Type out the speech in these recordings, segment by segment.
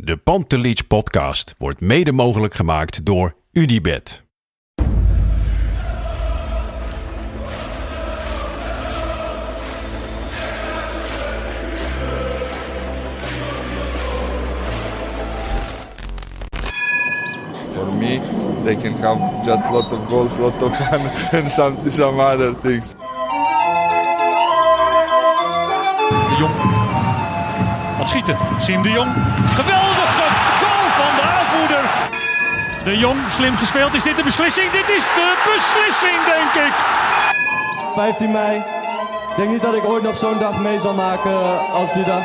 De Pantelich podcast wordt mede mogelijk gemaakt door UdiBet. For me, they can have just a lot of goals, lot of fun, and some some other things. De Jong. Wat schieten. Siem de Jong. Geweldige De Jong, slim gespeeld. Is dit de beslissing? Dit is de beslissing, denk ik. 15 mei. Ik denk niet dat ik ooit nog zo'n dag mee zal maken eh, als die dag.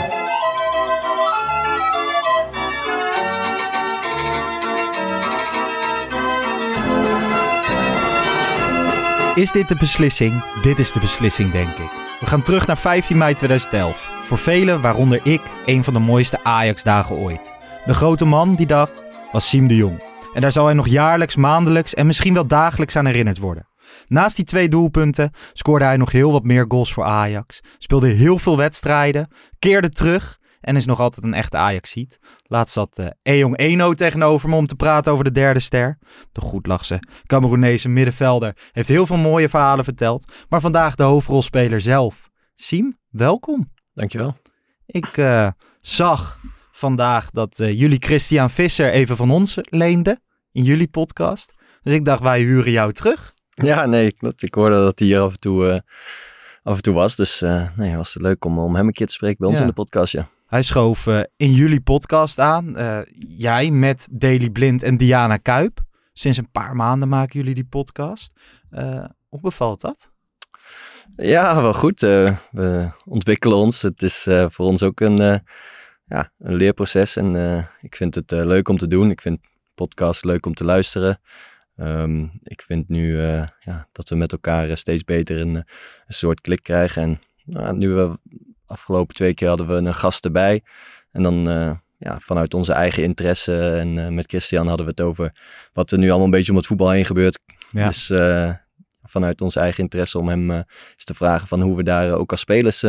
Is dit de beslissing? Dit is de beslissing, denk ik. We gaan terug naar 15 mei 2011. Voor velen, waaronder ik, een van de mooiste Ajax-dagen ooit. De grote man die dag was Siem de Jong. En daar zal hij nog jaarlijks, maandelijks en misschien wel dagelijks aan herinnerd worden. Naast die twee doelpunten scoorde hij nog heel wat meer goals voor Ajax. Speelde heel veel wedstrijden, keerde terug en is nog altijd een echte Ajaxiet. Laatst zat uh, Ejong Eno tegenover me om te praten over de derde ster. De goedlachse Cameroenese middenvelder heeft heel veel mooie verhalen verteld. Maar vandaag de hoofdrolspeler zelf. Siem, welkom. Dankjewel. Ik uh, zag vandaag dat uh, jullie Christian Visser even van ons leende in jullie podcast. Dus ik dacht, wij huren jou terug. Ja, nee, klopt. Ik hoorde dat hij hier af en toe, uh, af en toe was. Dus nee, was het leuk om, om hem een keer te spreken bij ons Ja. in de podcast, ja. Hij schoof in jullie podcast aan. Jij met Daily Blind en Diana Kuip. Sinds een paar maanden maken jullie die podcast. Hoe bevalt dat? Ja, wel goed. Uh, we ontwikkelen ons. Het is uh, voor ons ook een, uh, ja, een leerproces. En uh, ik vind het leuk om te doen. Ik vind podcast leuk om te luisteren. Um, ik vind nu ja, dat we met elkaar steeds beter een, een soort klik krijgen. En nou, nu we afgelopen twee keer hadden we een gast erbij. En dan ja, vanuit onze eigen interesse en met Christian hadden we het over wat er nu allemaal een beetje om het voetbal heen gebeurt. Ja. Dus vanuit onze eigen interesse om hem uh, eens te vragen van hoe we daar ook als spelers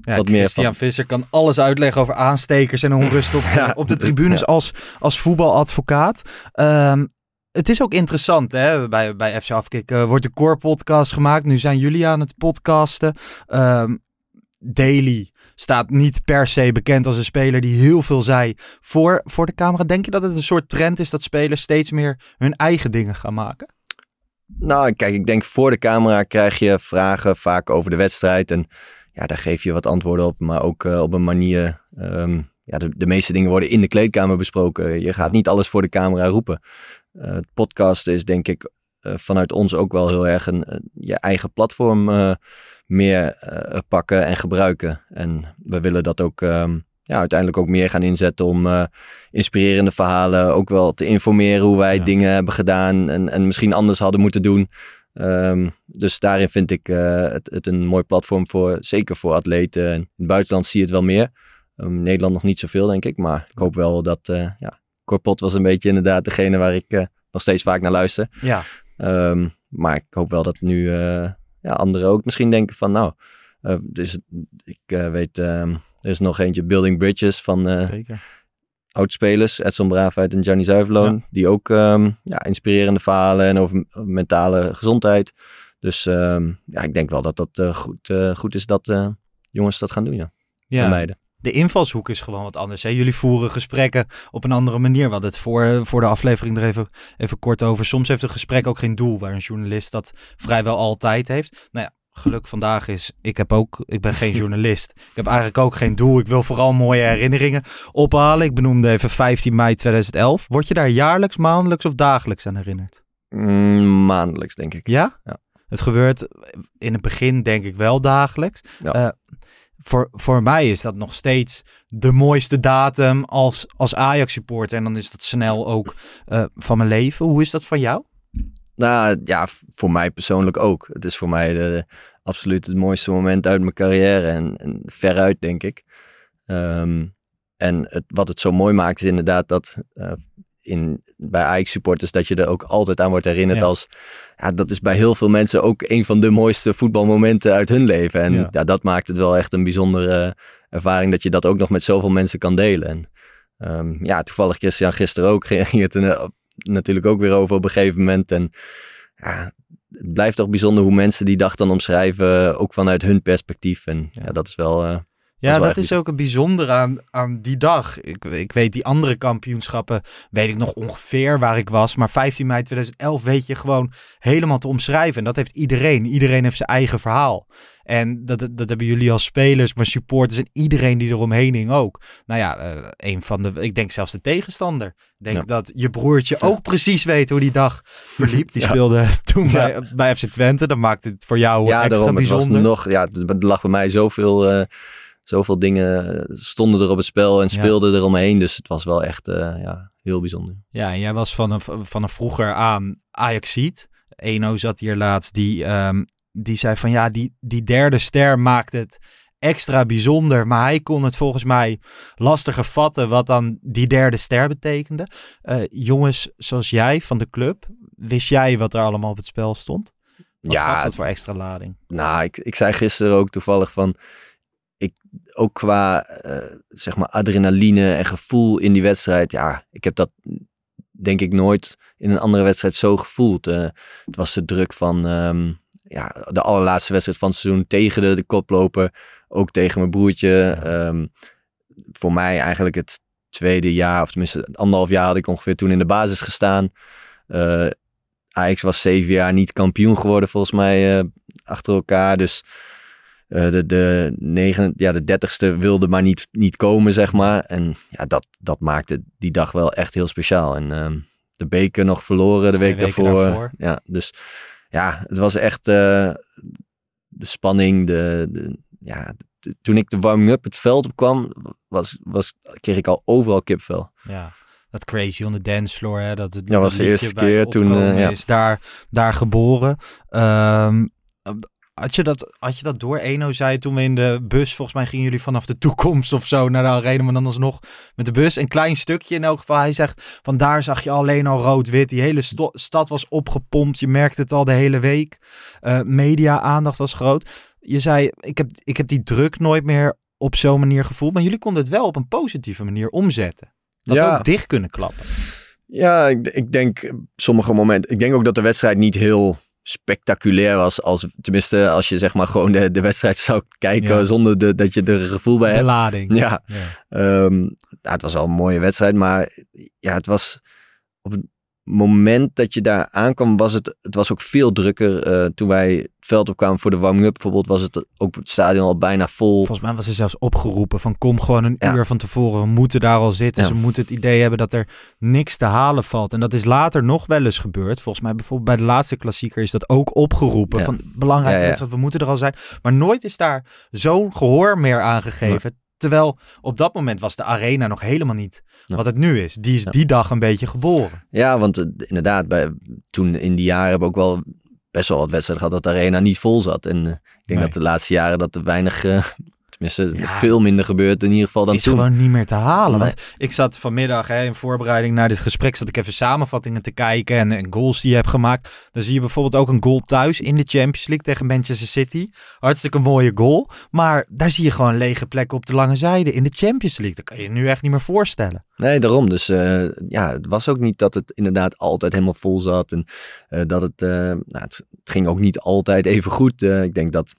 ja, wat meer Christian van... Visser kan alles uitleggen over aanstekers en onrust op, ja, op de tribunes ja. als, als voetbaladvocaat. Um, het is ook interessant, hè? Bij, bij FC Afkik wordt de Core podcast gemaakt. Nu zijn jullie aan het podcasten. Um, Daily staat niet per se bekend als een speler die heel veel zei voor, voor de camera. Denk je dat het een soort trend is dat spelers steeds meer hun eigen dingen gaan maken? Nou, kijk, ik denk voor de camera krijg je vragen vaak over de wedstrijd. En ja, daar geef je wat antwoorden op, maar ook uh, op een manier. Um, ja, de, de, meeste dingen worden in de kleedkamer besproken. Je gaat niet alles voor de camera roepen. Uh, het podcasten is denk ik uh, vanuit ons ook wel heel erg een, je eigen platform eh, meer pakken en gebruiken. En we willen dat ook um, ja, uiteindelijk ook meer gaan inzetten om uh, inspirerende verhalen ook wel te informeren hoe wij ja. dingen hebben gedaan en, en misschien anders hadden moeten doen. Um, dus daarin vind ik uh, het, het, een mooi platform voor, zeker voor atleten. En in het buitenland zie je het wel meer. Um, Nederland nog niet zoveel, denk ik. Maar ik hoop wel dat, uh, ja, Corpot was een beetje inderdaad degene waar ik uh, nog steeds vaak naar luister. Ja. Um, maar ik hoop wel dat nu ja, anderen ook misschien denken van, nou, dus ik weet... Er is nog eentje, Building Bridges, van uh, oudspelers. Edson Braafheid en Gianni Zuiverloon. Ja. Die ook um, ja, inspirerende verhalen en over mentale gezondheid. Dus um, ja, ik denk wel dat dat uh, goed, uh, goed is dat uh, jongens dat gaan doen, ja. ja. En meiden. De invalshoek is gewoon wat anders. Hè? Jullie voeren gesprekken op een andere manier. We hadden het voor, voor de aflevering er even, even kort over. Soms heeft een gesprek ook geen doel, waar een journalist dat vrijwel altijd heeft. Nou ja, geluk vandaag is, ik heb ook, ik ben geen journalist. Ik heb eigenlijk ook geen doel. Ik wil vooral mooie herinneringen ophalen. Ik benoemde even 15 mei 2011. Word je daar jaarlijks, maandelijks of dagelijks aan herinnerd? Mm, maandelijks, denk ik. Ja? ja? Het gebeurt in het begin denk ik wel dagelijks. Ja. Uh, voor, voor mij is dat nog steeds de mooiste datum als, als Ajax-supporter. En dan is dat snel ook uh, van mijn leven. Hoe is dat van jou? Nou ja, voor mij persoonlijk ook. Het is voor mij de, absoluut het mooiste moment uit mijn carrière. En, en veruit, denk ik. Um, en het, wat het zo mooi maakt is inderdaad dat uh, in, bij Ajax supporters dat je er ook altijd aan wordt herinnerd als ja, dat is bij heel veel mensen ook een van de mooiste voetbalmomenten uit hun leven. En ja. dat maakt het wel echt een bijzondere ervaring dat je dat ook nog met zoveel mensen kan delen. En um, ja, toevallig Christian gisteren ook ging het er natuurlijk ook weer over op een gegeven moment. En ja, het blijft toch bijzonder hoe mensen die dag dan omschrijven, ook vanuit hun perspectief. En ja, dat is wel... Ja, dat, is ook het bijzondere aan, aan die dag. Ik, ik weet die andere kampioenschappen, weet ik nog ongeveer waar ik was. Maar 15 mei 2011 weet je gewoon helemaal te omschrijven. En dat heeft iedereen. Iedereen heeft zijn eigen verhaal. En dat, dat hebben jullie als spelers, maar supporters en iedereen die eromheen hing ook. Nou ja, uh, een van de, ik denk zelfs de tegenstander. Ik denk dat je broertje ja. ook precies weet hoe die dag verliep. Die ja. speelde toen bij, bij FC Twente. Dat maakte het voor jou ja, extra daarom, bijzonder. Het was nog, ja, het lag bij mij zoveel... Uh zoveel dingen stonden er op het spel en speelden ja. eromheen. Dus het was wel echt uh, ja, heel bijzonder. Ja, en jij was van een, van een vroeger aan Ajaxiet. Eno zat hier laatst, die, um, die zei van ja, die, die derde ster maakt het extra bijzonder. Maar hij kon het volgens mij lastiger vatten wat dan die derde ster betekende. Uh, jongens zoals jij van de club, wist jij wat er allemaal op het spel stond? Wat ja, dat voor extra lading? Nou, ik, ik zei gisteren ook toevallig van ik ook qua uh, zeg maar adrenaline en gevoel in die wedstrijd. Ja, ik heb dat denk ik nooit in een andere wedstrijd zo gevoeld. Uh, het was de druk van um, ja, de allerlaatste wedstrijd van het seizoen tegen de, de koploper. Ook tegen mijn broertje. Um, voor mij eigenlijk het tweede jaar, of tenminste anderhalf jaar had ik ongeveer toen in de basis gestaan. Uh, Ajax was zeven jaar niet kampioen geworden volgens mij achter elkaar. Dus uh, de, de, negen, ja, de dertigste wilde maar niet, niet komen, zeg maar. En ja, dat, dat maakte die dag wel echt heel speciaal. En uh, de beker nog verloren de Twee week daarvoor. daarvoor. Ja, dus ja, het was echt uh, de spanning. De, de, ja, de, toen ik de warming-up het veld op kwam, was, was, kreeg ik al overal kipvel. Ja. Dat crazy on the dance floor, hè? Dat het ja, was de eerste keer toen uh, ja. is daar, daar geboren. Um, had je, dat, had je dat door? Eno zei toen we in de bus, volgens mij gingen jullie vanaf de toekomst of zo naar de arena, maar dan alsnog met de bus. Een klein stukje in elk geval. Hij zegt, van daar zag je alleen al rood-wit. Die hele stad was opgepompt. Je merkte het al de hele week. Uh, Media-aandacht was groot. Je zei, ik heb, ik heb die druk nooit meer op zo'n manier gevoeld. Maar jullie konden het wel op een positieve manier omzetten. Dat ja. ook dicht kunnen klappen. Ja, ik, ik denk sommige momenten. Ik denk ook dat de wedstrijd niet heel spectaculair was. Als, tenminste, als je zeg maar gewoon de, de wedstrijd zou kijken ja. zonder de, dat je er een gevoel bij de hebt. lading. Ja. ja. Um, ja. het was al een mooie wedstrijd, maar ja, het was op moment dat je daar aankwam, was het, het was ook veel drukker. Uh, toen wij het veld opkwamen voor de warming-up bijvoorbeeld, was het ook het stadion al bijna vol. Volgens mij was er zelfs opgeroepen van kom gewoon een ja. uur van tevoren. We moeten daar al zitten. Ja. Ze moeten het idee hebben dat er niks te halen valt. En dat is later nog wel eens gebeurd. Volgens mij bijvoorbeeld bij de laatste klassieker is dat ook opgeroepen. Ja. Van belangrijk dat we moeten er al zijn. Maar nooit is daar zo'n gehoor meer aangegeven. Terwijl op dat moment was de arena nog helemaal niet ja. wat het nu is. Die is ja. die dag een beetje geboren. Ja, want uh, inderdaad, bij, toen in die jaren hebben we ook wel best wel wat wedstrijden gehad dat de arena niet vol zat. En uh, ik denk nee. dat de laatste jaren dat er weinig, uh, tenminste ja. veel minder gebeurt in ieder geval dan is toen. Is gewoon niet meer te halen. Nee. Want ik zat vanmiddag hè, in voorbereiding naar dit gesprek, zat ik even samenvattingen te kijken en, en goals die je hebt gemaakt. Dan zie je bijvoorbeeld ook een goal thuis in de Champions League tegen Manchester City. Hartstikke mooie goal. Maar daar zie je gewoon lege plekken op de lange zijde in de Champions League. Dat kan je je nu echt niet meer voorstellen. Nee, daarom. Dus uh, ja, het was ook niet dat het inderdaad altijd helemaal vol zat. En uh, dat het, uh, nou, het, het, ging ook niet altijd even goed. ik denk dat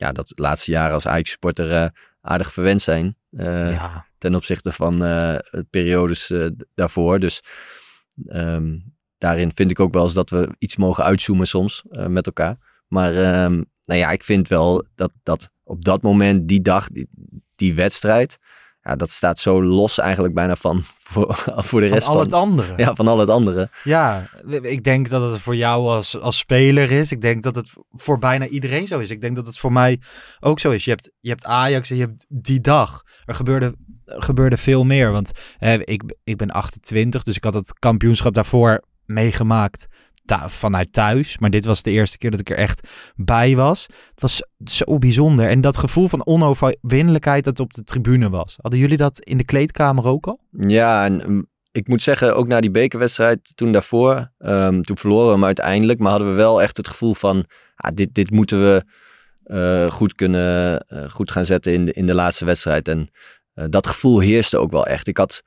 ja, dat de laatste jaren als Ajax-supporter uh, aardig verwend zijn. Ja. Ten opzichte van uh, periodes daarvoor. Dus um, daarin vind ik ook wel eens dat we iets mogen uitzoomen soms met elkaar. Maar um, nou ja, ik vind wel dat, dat op dat moment, die dag, die, die wedstrijd, ja, dat staat zo los eigenlijk bijna van voor, voor de Van rest al van, het andere. ja, van al het andere. Ja, ik denk dat het voor jou als, als speler is. Ik denk dat het voor bijna iedereen zo is. Ik denk dat het voor mij ook zo is. Je hebt, je hebt Ajax en je hebt die dag. Er gebeurde, er gebeurde veel meer. Want hè, ik, ik ben 28, dus ik had het kampioenschap daarvoor meegemaakt vanuit thuis. Maar dit was de eerste keer dat ik er echt bij was. Het was zo bijzonder. En dat gevoel van onoverwinnelijkheid dat op de tribune was. Hadden jullie dat in de kleedkamer ook al? Ja, en mm, ik moet zeggen, ook na die bekerwedstrijd toen daarvoor, ehm, toen verloren we hem uiteindelijk, maar hadden we wel echt het gevoel van, ah, dit, dit moeten we eh, goed kunnen, eh, goed gaan zetten in de, in de laatste wedstrijd. En eh, dat gevoel heerste ook wel echt. Ik had,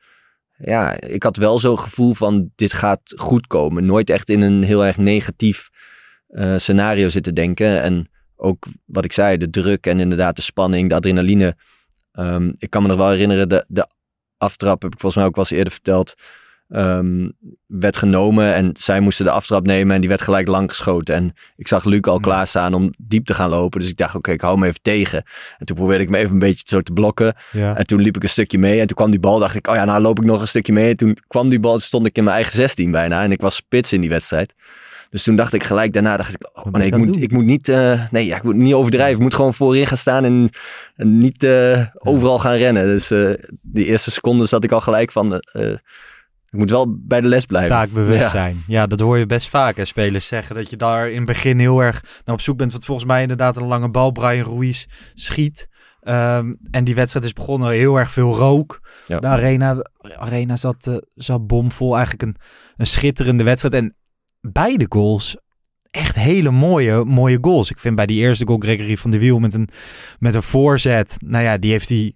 ja, ik had wel zo'n gevoel van, dit gaat goed komen. Nooit echt in een heel erg negatief eh, scenario zitten denken. En ook wat ik zei, de druk en inderdaad de spanning, de adrenaline. Ehm, ik kan me nog wel herinneren, de, de aftrap, heb ik volgens mij ook wel eens eerder verteld, ehm, werd genomen en zij moesten de aftrap nemen en die werd gelijk lang geschoten. En ik zag Luc al Ja. klaarstaan om diep te gaan lopen, dus ik dacht, oké, ik hou hem even tegen. En toen probeerde ik me even een beetje zo te blokken. Ja. En toen liep ik een stukje mee en toen kwam die bal, dacht ik, oh ja, nou loop ik nog een stukje mee. En toen kwam die bal, toen stond ik in mijn eigen 16 bijna en ik was spits in die wedstrijd. Dus toen dacht ik gelijk daarna, dacht ik, oh nee, ik moet, doen? ik moet niet, eh, nee, ja, ik moet niet overdrijven. Ik moet gewoon voorin gaan staan en, en niet eh, overal gaan rennen. Dus eh, die eerste seconden zat ik al gelijk van, ik moet wel bij de les blijven. Taakbewust Ja. zijn. Ja, dat hoor je best vaak. Hè. Spelers zeggen dat je daar in het begin heel erg naar op zoek bent. Want volgens mij inderdaad een lange bal. Brian Ruiz schiet. Ehm, en die wedstrijd is begonnen. Heel erg veel rook. Ja. De arena, arena zat, eh, zat bomvol. Eigenlijk een, een schitterende wedstrijd. En beide goals echt hele mooie, mooie goals. Ik vind bij die eerste goal Gregory van de Wiel met een, met een voorzet. Nou ja, die heeft hij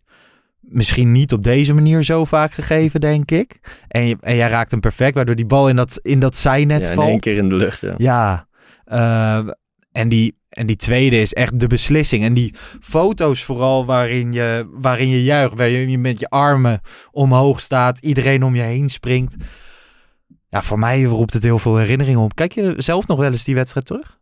misschien niet op deze manier zo vaak gegeven, denk ik. En, je, en jij raakt hem perfect, waardoor die bal in dat, in dat zijnet Ja, in valt. één keer in de lucht. Ja. Ja, eh, en, die, en die tweede is echt de beslissing. En die foto's vooral waarin je, waarin je juicht, waar je, je met je armen omhoog staat, iedereen om je heen springt. Ja, voor mij roept het heel veel herinneringen op. Kijk je zelf nog wel eens die wedstrijd terug?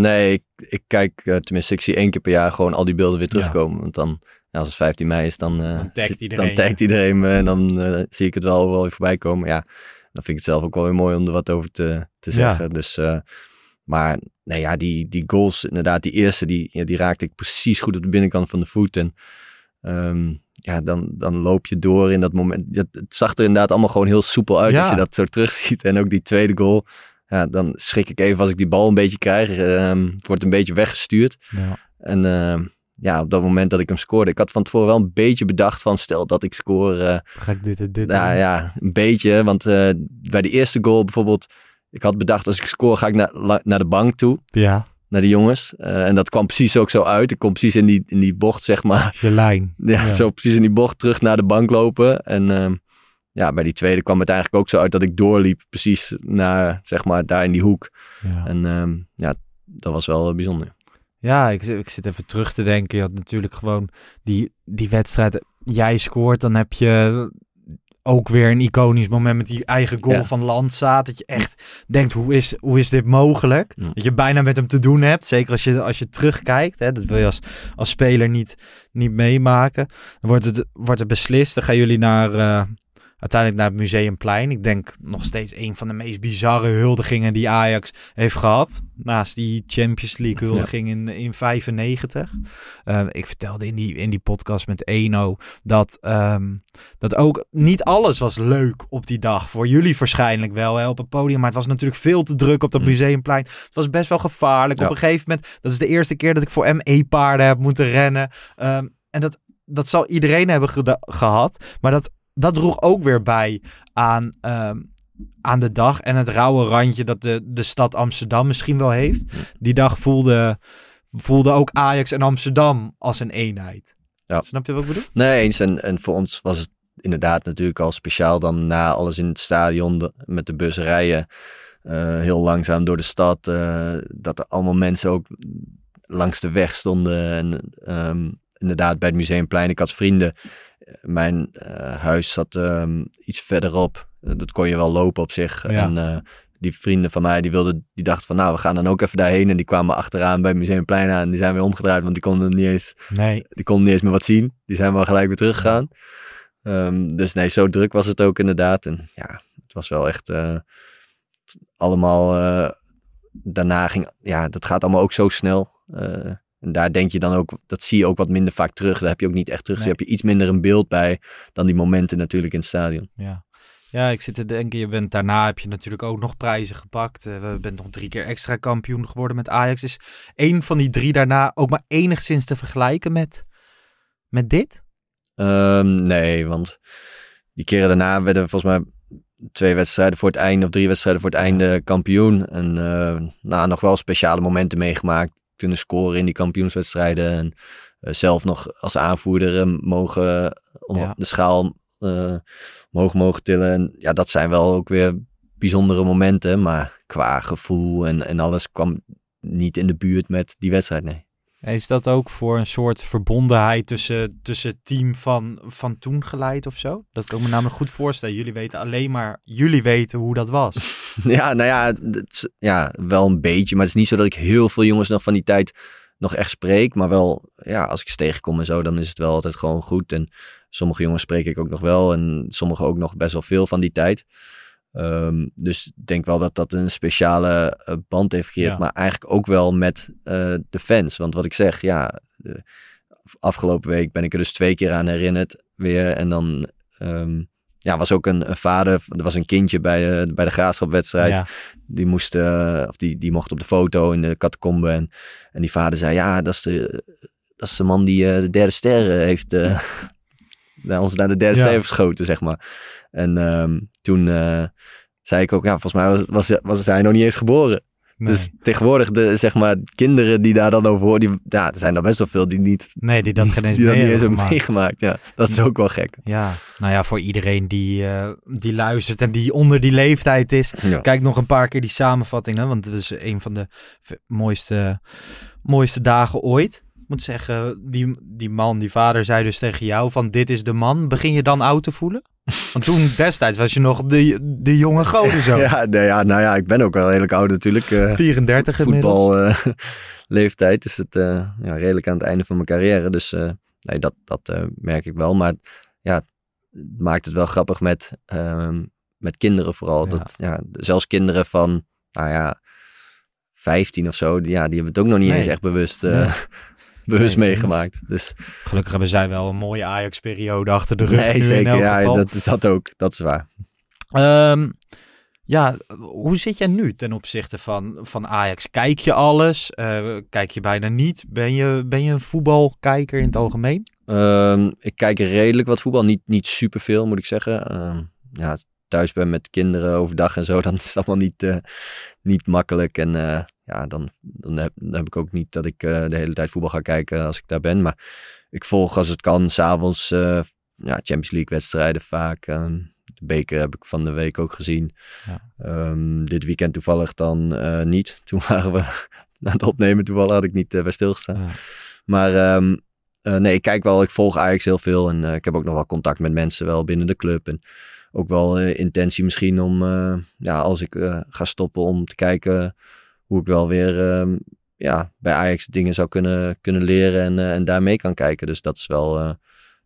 Nee, ik, ik kijk, eh, tenminste, ik zie één keer per jaar gewoon al die beelden weer Ja. terugkomen. Want dan, ja, als het 15 mei is, dan, eh, Dan tagt iedereen dan tagt je. iedereen me en dan eh, zie ik het wel, wel weer voorbij komen. Ja, dan vind ik het zelf ook wel weer mooi om er wat over te, te Ja. zeggen. Dus, eh, maar nee, ja, die, die goals, inderdaad, die eerste, die, ja, die raakte ik precies goed op de binnenkant van de voet. En ehm, ja, dan, dan loop je door in dat moment. Het, het zag er inderdaad allemaal gewoon heel soepel uit Ja. als je dat zo terugziet. En ook die tweede goal. Ja, dan schrik ik even als ik die bal een beetje krijg. Ehm, het wordt een beetje weggestuurd. Ja. En ehm, ja, op dat moment dat ik hem scoorde. Ik had van tevoren wel een beetje bedacht van stel dat ik score. eh, Ga ik dit en dit nou doen? ja, een beetje. Want eh, bij de eerste goal bijvoorbeeld. Ik had bedacht als ik score ga ik naar, naar de bank toe. Ja, Naar de jongens. Eh, en dat kwam precies ook zo uit. Ik kom precies in die, in die bocht zeg maar. je lijn. Ja, Ja. zo precies in die bocht terug naar de bank lopen. En ehm, ja, bij die tweede kwam het eigenlijk ook zo uit dat ik doorliep. Precies naar, zeg maar, daar in die hoek. Ja. En ehm, ja, dat was wel bijzonder. Ja, ik, zit- ik zit even terug te denken. Je had natuurlijk gewoon die, die wedstrijd. Jij scoort, dan heb je ook weer een iconisch moment met die eigen goal Ja. van Landsaat. Dat je echt denkt, hoe is, hoe is dit mogelijk? Ja. Dat je bijna met hem te doen hebt. Zeker als je, als je terugkijkt. Hè? Dat wil je als, als speler niet, niet meemaken. Dan wordt het, wordt het beslist. Dan gaan jullie naar... eh, Uiteindelijk naar het Museumplein. Ik denk nog steeds een van de meest bizarre huldigingen die Ajax heeft gehad. Naast die Champions League huldiging in, in 95. Eh, ik vertelde in die, in die podcast met Eno dat, ehm, dat ook niet alles was leuk op die dag. Voor jullie waarschijnlijk wel hè, op het podium. Maar het was natuurlijk veel te druk op dat Mm. Museumplein. Het was best wel gevaarlijk. Ja. Op een gegeven moment, dat is de eerste keer dat ik voor ME-paarden heb moeten rennen. Ehm, en dat, dat zal iedereen hebben gehad. Maar dat, dat droeg ook weer bij aan, ehm, aan de dag en het rauwe randje dat de, de stad Amsterdam misschien wel heeft. Die dag voelde, voelde ook Ajax en Amsterdam als een eenheid. Ja. Snap je wat ik bedoel? Nee, eens. En, en voor ons was het inderdaad natuurlijk al speciaal dan na alles in het stadion de- met de bus rijden. eh, heel langzaam door de stad. eh, dat er allemaal mensen ook langs de weg stonden. En ehm, inderdaad bij het Museumplein. Ik had vrienden. Mijn eh, huis zat ehm, iets verderop. Eh, dat kon je wel lopen op zich. Ja. En eh, die vrienden van mij, die, wilden, die dachten van nou, we gaan dan ook even daarheen. En die kwamen achteraan bij het Museumplein aan. En die zijn weer omgedraaid, want die konden niet eens, Nee. die konden niet eens meer wat zien. Die zijn wel gelijk weer teruggegaan. Ehm, dus nee, zo druk was het ook inderdaad. En ja, het was wel echt allemaal... daarna ging, ja, dat gaat allemaal ook zo snel. Eh, en daar denk je dan ook, dat zie je ook wat minder vaak terug. Daar heb je ook niet echt terug. Nee. Dus heb je iets minder een beeld bij dan die momenten natuurlijk in het stadion. Ja. Ja, ik zit te denken, je bent, daarna heb je natuurlijk ook nog prijzen gepakt. Eh, we bent nog drie keer extra kampioen geworden met Ajax. Is één van die drie daarna ook maar enigszins te vergelijken met, met dit? Ehm, nee, want die keren daarna werden volgens mij twee wedstrijden voor het einde of drie wedstrijden voor het einde kampioen. En eh, nou, nog wel speciale momenten meegemaakt. Kunnen scoren in die kampioenswedstrijden. En eh, zelf nog als aanvoerder eh, mogen om Ja. de schaal eh, omhoog mogen tillen. En ja, dat zijn wel ook weer bijzondere momenten. Maar qua gevoel en, en alles kwam niet in de buurt met die wedstrijd, nee. Is dat ook voor een soort verbondenheid tussen, tussen het team van, van toen geleid of zo? Dat kan ik me namelijk goed voorstellen. Jullie weten alleen maar, jullie weten hoe dat was. Ja, nou ja, het, ja, wel een beetje. Maar het is niet zo dat ik heel veel jongens nog van die tijd nog echt spreek. Maar wel, ja, als ik ze tegenkom en zo, dan is het wel altijd gewoon goed. En sommige jongens spreek ik ook nog wel. En sommige ook nog best wel veel van die tijd. Ehm, dus ik denk wel dat dat een speciale eh, band heeft gecreëerd. Ja. Maar eigenlijk ook wel met eh, de fans. Want wat ik zeg, ja, de- afgelopen week ben ik er dus twee keer aan herinnerd weer. En dan ehm, ja, was ook een, een vader, er was een kindje bij de, bij de graafschapwedstrijd. Ja. Die moest, eh, of die, die mocht op de foto in de catacombe. En, en die vader zei, ja, dat is de, dat is de man die eh, de derde ster eh, heeft, eh, naar ons naar de derde Ja. geschoten, zeg maar. En ehm, toen eh, zei ik ook, ja, volgens mij was, was, was hij nog niet eens geboren. Nee. Dus tegenwoordig, de, zeg maar, kinderen die daar dan over horen, die, ja, er zijn er best wel veel die niet, nee, die dat geen eens die dat mee niet eens hebben hebben gemaakt. meegemaakt. Ja, dat is ook wel gek. Ja, nou ja, voor iedereen die, eh, die luistert en die onder die leeftijd is. Ja. Kijk nog een paar keer die samenvattingen, want het is een van de mooiste, mooiste dagen ooit. Ik moet zeggen, die, die man, die vader zei dus tegen jou van dit is de man. Begin je dan oud te voelen? Want toen destijds was je nog de, de jonge goden zo. Ja, nee, ja, nou ja, ik ben ook wel redelijk oud natuurlijk. eh, 34 inmiddels. voetbal eh, leeftijd is het eh, ja, redelijk aan het einde van mijn carrière. Dus nee, dat, dat merk ik wel. Maar ja, het maakt het wel grappig met, ehm, met kinderen vooral. Ja. Dat, ja, zelfs kinderen van, nou ja, 15 of zo, die, ja, die hebben het ook nog niet Nee. eens echt bewust, Nee. bewust Nee, meegemaakt. Dus Gelukkig hebben zij wel een mooie Ajax-periode achter de rug. nee, zeker. Ja, dat, dat ook. Dat is waar. Ehm, ja, hoe zit jij nu ten opzichte van, van Ajax? Kijk je alles? Eh, kijk je bijna niet? Ben je, ben je een voetbalkijker in het algemeen? Ehm, ik kijk redelijk wat voetbal. Niet, niet superveel, moet ik zeggen. Ehm, ja, thuis ben met kinderen overdag en zo, dan is het allemaal niet, eh, niet makkelijk. En eh, ja, dan, dan, heb, dan heb ik ook niet dat ik eh, de hele tijd voetbal ga kijken als ik daar ben. Maar ik volg als het kan, s'avonds uh, ja, Champions League wedstrijden vaak. Ehm, de beker heb ik van de week ook gezien. Ja. Ehm, dit weekend toevallig dan eh, niet. Toen waren we aan het opnemen, toevallig had ik niet bij stilgestaan. Ja. Maar ehm, nee, ik kijk wel, ik volg Ajax heel veel en ik heb ook nog wel contact met mensen wel binnen de club. En ook wel intentie misschien om, ja, als ik ga stoppen, om te kijken hoe ik wel weer ja, bij Ajax dingen zou kunnen, kunnen leren en, en daarmee kan kijken. Dus dat is wel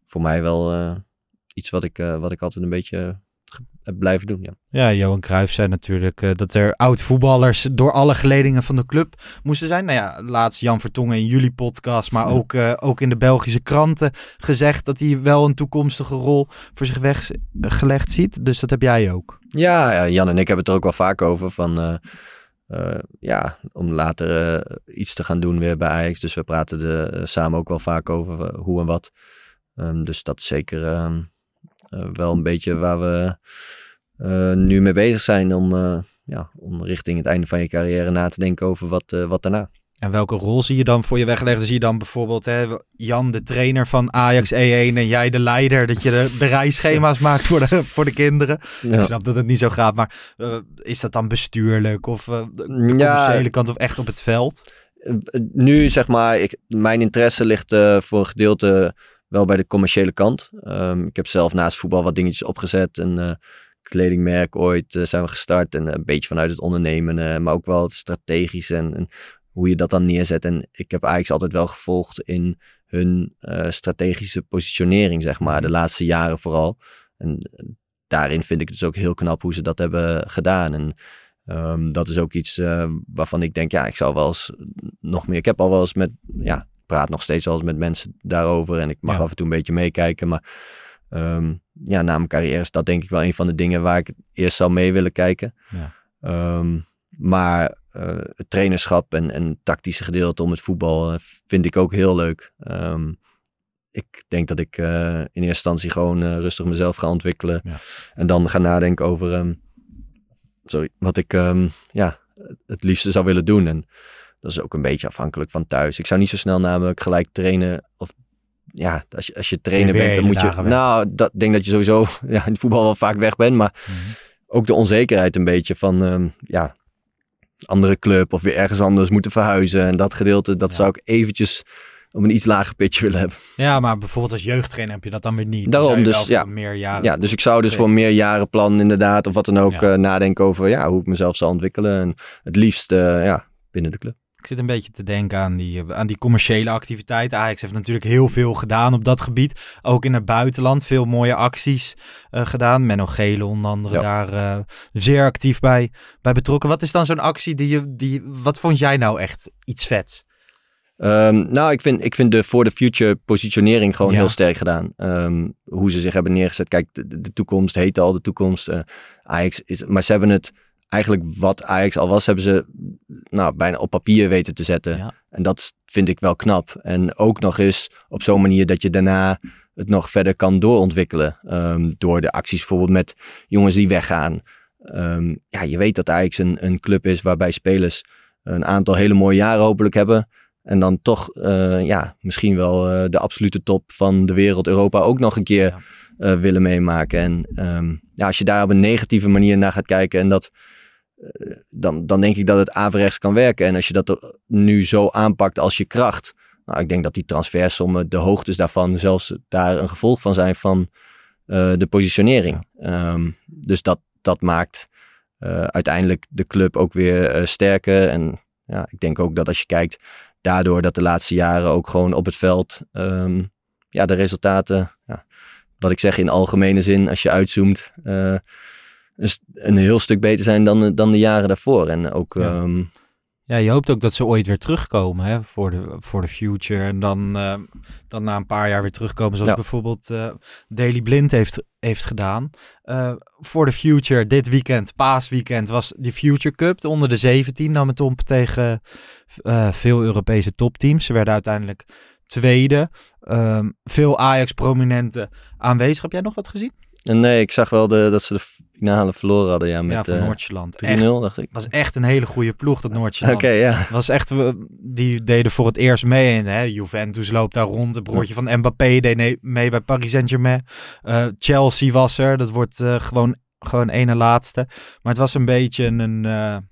voor mij wel iets wat ik, wat ik altijd een beetje heb blijven doen. Ja, ja Johan Cruijff zei natuurlijk uh, dat er oud-voetballers door alle geledingen van de club moesten zijn. Nou ja, laatst Jan Vertongen in jullie podcast, maar ja. ook, uh, ook in de Belgische kranten gezegd dat hij wel een toekomstige rol voor zich weggelegd ziet. Dus dat heb jij ook. Ja, ja, Jan en ik hebben het er ook wel vaak over van... Uh, ja, om later uh, iets te gaan doen weer bij Ajax. Dus we praten er uh, samen ook wel vaak over hoe en wat. Um, dus dat is zeker um, wel een beetje waar we nu mee bezig zijn. Om, ja, om richting het einde van je carrière na te denken over wat, wat daarna. En welke rol zie je dan voor je weggelegd? Zie je dan bijvoorbeeld hè, Jan, de trainer van Ajax E1 en jij de leider, dat je de, de ja. maakt voor de, voor de kinderen? Ja. Ik snap dat het niet zo gaat, maar uh, is dat dan bestuurlijk of uh, de commerciële ja. kant of echt op het veld? Uh, nu zeg maar, ik, mijn interesse ligt uh, voor een gedeelte wel bij de commerciële kant. Um, ik heb zelf naast voetbal wat dingetjes opgezet en kledingmerk ooit eh, zijn we gestart. En een beetje vanuit het ondernemen, eh, maar ook wel het strategisch en, en, hoe je dat dan neerzet. En ik heb eigenlijk altijd wel gevolgd in hun eh, strategische positionering, zeg maar, de laatste jaren vooral. En daarin vind ik het dus ook heel knap hoe ze dat hebben gedaan. En ehm, dat is ook iets waarvan ik denk, ja, ik zou wel eens nog meer. Ik heb al wel eens met, ja, praat nog steeds wel eens met mensen daarover. En ik mag af en toe een beetje meekijken. Maar Ehm, ja, na mijn carrière is dat denk ik wel een van de dingen waar ik eerst zou mee willen kijken. Ja. Ehm, maar uh, het trainerschap en, en tactische gedeelte om het voetbal eh, vind ik ook heel leuk. Um, ik denk dat ik uh, in eerste instantie gewoon rustig mezelf ga ontwikkelen. Ja. En dan ga nadenken over sorry, wat ik ja, het liefste zou willen doen. En dat is ook een beetje afhankelijk van thuis. Ik zou niet zo snel namelijk gelijk trainen of ja, als je, als je trainer bent, dan moet je. Nou, dat denk dat je sowieso ja, in het voetbal wel vaak weg bent. Maar mhm. ook de onzekerheid een beetje van ehm, ja, andere club of weer ergens anders moeten verhuizen. En dat gedeelte, dat zou ik eventjes op een iets lager pitje willen hebben. Ja, maar bijvoorbeeld als jeugdtrainer heb je dat dan weer niet. Daarom, dus ja. Meer jaren ja, dus ik zou dus voor een meerjarenplan inderdaad, of wat dan ook, uh, nadenken over ja, hoe ik mezelf zal ontwikkelen. En het liefst uh, ja, binnen de club. Ik zit een beetje te denken aan die, aan die commerciële activiteiten. Ajax heeft natuurlijk heel veel gedaan op dat gebied. Ook in het buitenland veel mooie acties uh, gedaan. Menno Gele onder andere daar uh, zeer actief bij, bij betrokken. Wat is dan zo'n actie die je... Die, wat vond jij nou echt iets vets? Um, nou, ik vind, ik vind de For the Future positionering gewoon heel sterk gedaan. Um, hoe ze zich hebben neergezet. Kijk, de, de toekomst heet al de toekomst. Uh, Ajax is... Maar ze hebben het eigenlijk wat Ajax al was, hebben ze nou, bijna op papier weten te zetten. En dat vind ik wel knap. En ook nog eens op zo'n manier dat je daarna het nog verder kan doorontwikkelen. Um, door de acties bijvoorbeeld met jongens die weggaan. Um, ja, je weet dat Ajax een, een club is waarbij spelers een aantal hele mooie jaren hopelijk hebben. En dan toch uh, ja, misschien wel uh, de absolute top van de wereld, Europa, ook nog een keer ja. uh, willen meemaken. En um, ja, als je daar op een negatieve manier naar gaat kijken en dat dan, dan denk ik dat het averechts kan werken. En als je dat nu zo aanpakt als je kracht. Nou, ik denk dat die transfersommen, de hoogtes daarvan, zelfs daar een gevolg van zijn van uh, de positionering. Um, dus dat, dat maakt uh, uiteindelijk de club ook weer uh, sterker. En ja, ik denk ook dat als je kijkt, daardoor dat de laatste jaren ook gewoon op het veld, um, ja, de resultaten, ja, wat ik zeg in algemene zin, als je uitzoomt, een heel stuk beter zijn dan, dan de jaren daarvoor. En ook... Ja. Ehm, ja, je hoopt ook dat ze ooit weer terugkomen hè, voor, de, voor de future. En dan, uh, dan na een paar jaar weer terugkomen, zoals bijvoorbeeld uh, Daily Blind heeft, heeft gedaan. Uh, voor de future, dit weekend, paasweekend, was de Future Cup. Onder de 17 nam het op tegen veel Europese topteams. Ze werden uiteindelijk tweede. Um, veel Ajax-prominenten aanwezig. Heb jij nog wat gezien? Nee, ik zag wel de, dat ze de finale verloren hadden. Ja, met, ja, van uh, Noordjylland. 3-0, dacht ik. was echt een hele goede ploeg, dat Noordjylland. Oké, okay, ja. was echt, die deden voor het eerst mee. En, hè, Juventus loopt daar rond. Het broertje van Mbappé deed mee bij Paris Saint-Germain. Uh, Chelsea was er. Dat wordt uh, gewoon, gewoon ene laatste. Maar het was een beetje een... nou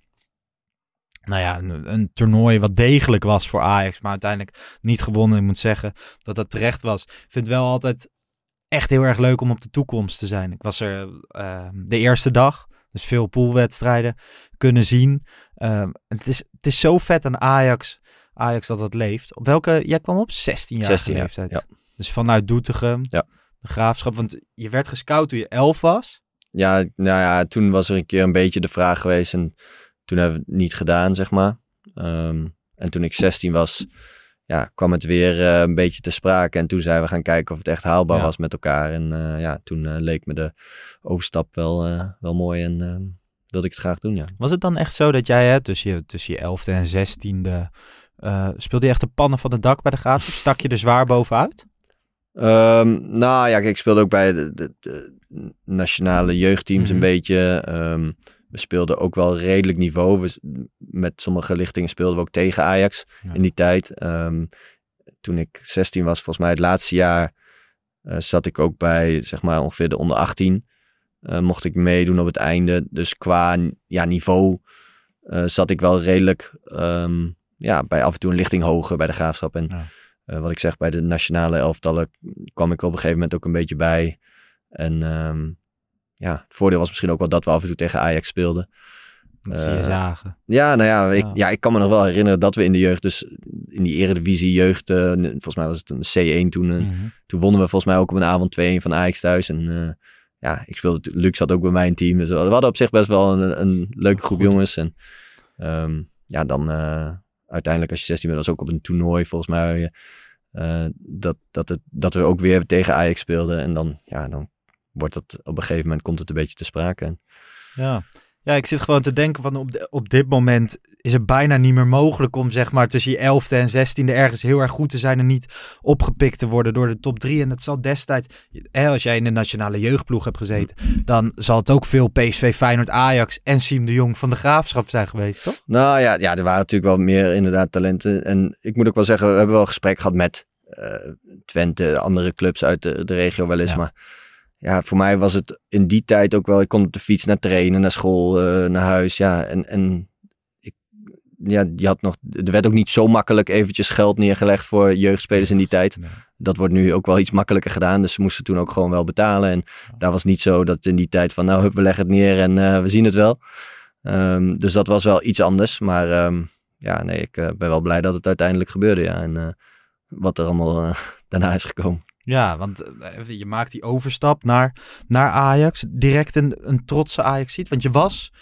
ja, een, een, toernooi wat degelijk was voor Ajax, maar uiteindelijk niet gewonnen. Ik moet zeggen dat dat terecht was. Ik vind het wel altijd echt heel erg leuk om op de toekomst te zijn. Ik was er uh, de eerste dag, dus veel poolwedstrijden kunnen zien. Uh, het, is, het is zo vet aan Ajax, Ajax dat dat leeft. Op welke, jij kwam op 16 jaar 16 leeftijd. Ja. Dus vanuit Doetinchem, ja. de graafschap. Want je werd gescout toen je 11 was. Ja, nou ja, toen was er een keer een beetje de vraag geweest en toen hebben we het niet gedaan, zeg maar. Um, en toen ik 16 was, ja, kwam het weer uh, een beetje te sprake. En toen zijn we gaan kijken of het echt haalbaar ja. was met elkaar. En uh, ja, toen uh, leek me de overstap wel, wel mooi en wilde ik het graag doen, ja. Was het dan echt zo dat jij hè, tussen, je, tussen je elfde en zestiende... speelde je echt de pannen van het dak bij de graafschap? Stak je er zwaar bovenuit? Um, nou ja, ik speelde ook bij de, de, de nationale jeugdteams mm -hmm. een beetje... Um, we speelden ook wel redelijk niveau. We, met sommige lichtingen speelden we ook tegen Ajax ja. in die tijd. Um, toen ik 16 was, volgens mij het laatste jaar, uh, zat ik ook bij zeg maar ongeveer de onder 18. Uh, mocht ik meedoen op het einde. Dus qua ja, niveau uh, zat ik wel redelijk um, ja, bij af en toe een lichting hoger bij de graafschap. En ja. wat ik zeg, bij de nationale elftallen kwam ik op een gegeven moment ook een beetje bij. En um, ja, het voordeel was misschien ook wel dat we af en toe tegen Ajax speelden. Dat ze je Eh, zagen. Ja, nou ja ik, Ja. ik kan me nog wel herinneren dat we in de jeugd, dus in die eredivisie jeugd, eh, volgens mij was het een C1 toen, eh, Mhm. toen wonnen we volgens mij ook op een avond 2-1 van Ajax thuis. En ja, ik speelde, Luc zat ook bij mijn team. Dus we hadden op zich best wel een, een leuke groep Goed. jongens. En ehm, ja, dan uiteindelijk als je 16 bent, was ook op een toernooi volgens mij. dat, dat, het, dat we ook weer tegen Ajax speelden. En dan, ja, dan wordt dat op een gegeven moment komt het een beetje te sprake. Ja. ja, ik zit gewoon te denken van op, de- op dit moment is het bijna niet meer mogelijk om zeg maar tussen je 11e en 16e ergens heel erg goed te zijn en niet opgepikt te worden door de top 3. En het zal destijds, hè, als jij in de nationale jeugdploeg hebt gezeten, dan zal het ook veel PSV, Feyenoord, Ajax en Siem de Jong van de Graafschap zijn geweest, toch? Nou ja, ja, er waren natuurlijk wel meer inderdaad talenten. En ik moet ook wel zeggen, we hebben wel gesprek gehad met eh, Twente, andere clubs uit de, de regio wel eens. Ja. Maar ja, voor mij was het in die tijd ook wel, ik kon op de fiets naar trainen, naar school, eh, naar huis. Ja, en, en ik, ja, die had nog, er werd ook niet zo makkelijk eventjes geld neergelegd voor jeugdspelers in die tijd. Nee. Dat wordt nu ook wel iets makkelijker gedaan. Dus ze moesten toen ook gewoon wel betalen. En daar was niet zo dat in die tijd van nou, hup, we leggen het neer en eh, we zien het wel. Ehm, dus dat was wel iets anders. Maar ehm, ja, nee, ik eh, ben wel blij dat het uiteindelijk gebeurde. Ja. En wat er allemaal daarna is gekomen. Ja, want eh, je maakt die overstap naar, naar Ajax. Direct een, een trotse Ajax ziet. Want je was,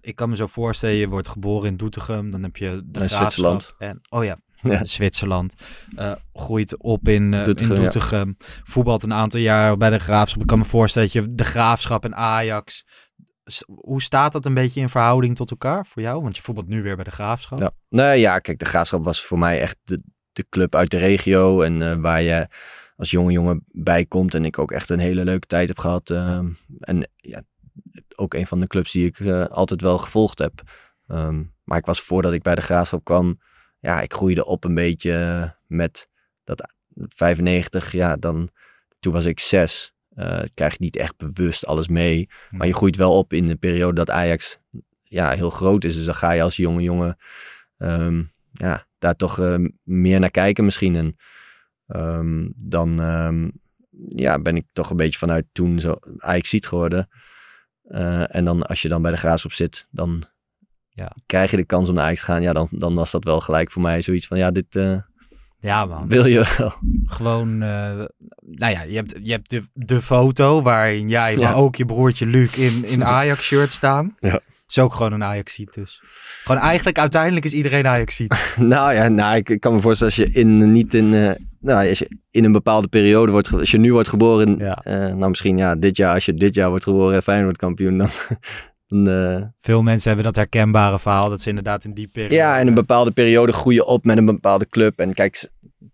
ik kan me zo voorstellen, je wordt geboren in Doetinchem. Dan heb je de Graafschap Zwitserland. En, oh ja, Ja. Zwitserland. Eh, groeit op in, eh, Doetinchem, in ja. Doetinchem. Voetbalt een aantal jaar bij de Graafschap. Ik kan me voorstellen dat je de Graafschap en Ajax... Hoe staat dat een beetje in verhouding tot elkaar voor jou? Want je voetbalt nu weer bij de Graafschap. Ja. Nee, ja, kijk, de Graafschap was voor mij echt de, de club uit de regio. En waar je als jonge jongen bij komt. En ik ook echt een hele leuke tijd heb gehad. ehm, en ja, ook een van de clubs die ik eh, altijd wel gevolgd heb. Ehm, maar ik was voordat ik bij de Graafschap kwam. Ja, ik groeide op een beetje met dat 95. Ja, dan, toen was ik zes. Eh, krijg je niet echt bewust alles mee. Maar je groeit wel op in de periode dat Ajax ja, heel groot is. Dus dan ga je als jonge jongen ehm, ja, daar toch eh, meer naar kijken misschien. En ehm, dan ehm, ja, ben ik toch een beetje vanuit toen zo Ajax ziet geworden. Eh, en dan als je dan bij de Graafschap zit, dan Ja. krijg je de kans om naar Ajax te gaan. Ja, dan, dan was dat wel gelijk voor mij zoiets van, ja, dit eh, Ja, man. wil je wel. Gewoon, eh, nou ja, je hebt, je hebt de, de foto waarin jij, Ja. maar ook je broertje Luc in, in Ajax-shirt staan. Ja. Is ook gewoon een Ajax-ziet dus. Gewoon eigenlijk, uiteindelijk is iedereen Ajax-ziet. nou ja, nou, ik, ik kan me voorstellen als je in, niet in, eh, nou, als je in een bepaalde periode wordt, als je nu wordt geboren, Ja. eh, nou misschien ja, dit jaar, als je dit jaar wordt geboren en Feyenoord wordt kampioen, dan, dan eh, Veel mensen hebben dat herkenbare verhaal, dat ze inderdaad in die periode... ja, in een bepaalde periode groei je op met een bepaalde club. En kijk,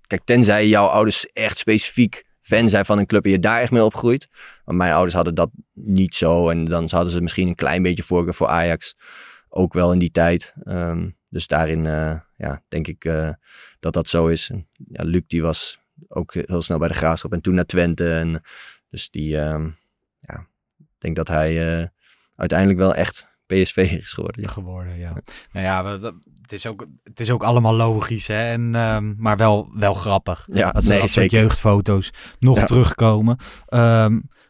kijk, tenzij jouw ouders echt specifiek fan zijn van een club en je daar echt mee opgroeit. Maar mijn ouders hadden dat niet zo. En dan hadden ze misschien een klein beetje voorkeur voor Ajax. Ook wel in die tijd. Ehm, dus daarin eh, ja, denk ik eh, dat dat zo is. En, ja, Luc die was ook heel snel bij de Graafschap en toen naar Twente. En, dus die, ehm, ja, ik denk dat hij eh, uiteindelijk wel echt PSV is geworden. Ja. geworden, ja. Nou ja, we- we- het, is ook, het is ook allemaal logisch, hè. En, ehm, maar wel, wel grappig. Ja, dat nee, soort zeker. jeugdfoto's nog Ja. terugkomen.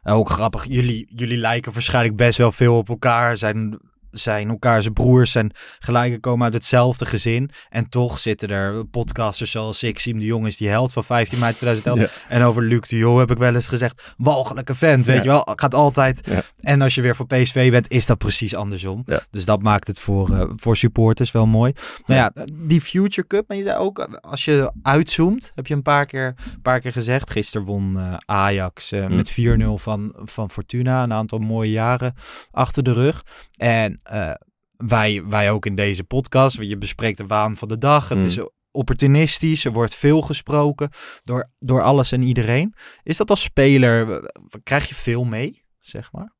Ook grappig, jullie, jullie lijken waarschijnlijk best wel veel op elkaar. Zijn, zijn elkaar zijn broers en gelijken komen uit hetzelfde gezin. En toch zitten er podcasters zoals ik, Siem de Jong is die held van 15 mei 2011. En over Luc de Jong heb ik wel eens gezegd, walgelijke vent, weet Ja. je wel. Gaat altijd. Ja. En als je weer voor PSV bent, is dat precies andersom. Dus dat maakt het voor, eh, voor supporters wel mooi. Nou ja, die Future Cup, maar je zei ook, als je uitzoomt, heb je een paar keer, een paar keer gezegd. Gisteren won eh, Ajax eh, Mm. met 4-0 van, van Fortuna. Een aantal mooie jaren achter de rug. En eh, wij, wij ook in deze podcast, je bespreekt de waan van de dag. Het Mm. is opportunistisch, er wordt veel gesproken door, door alles en iedereen. Is dat als speler, krijg je veel mee, zeg maar?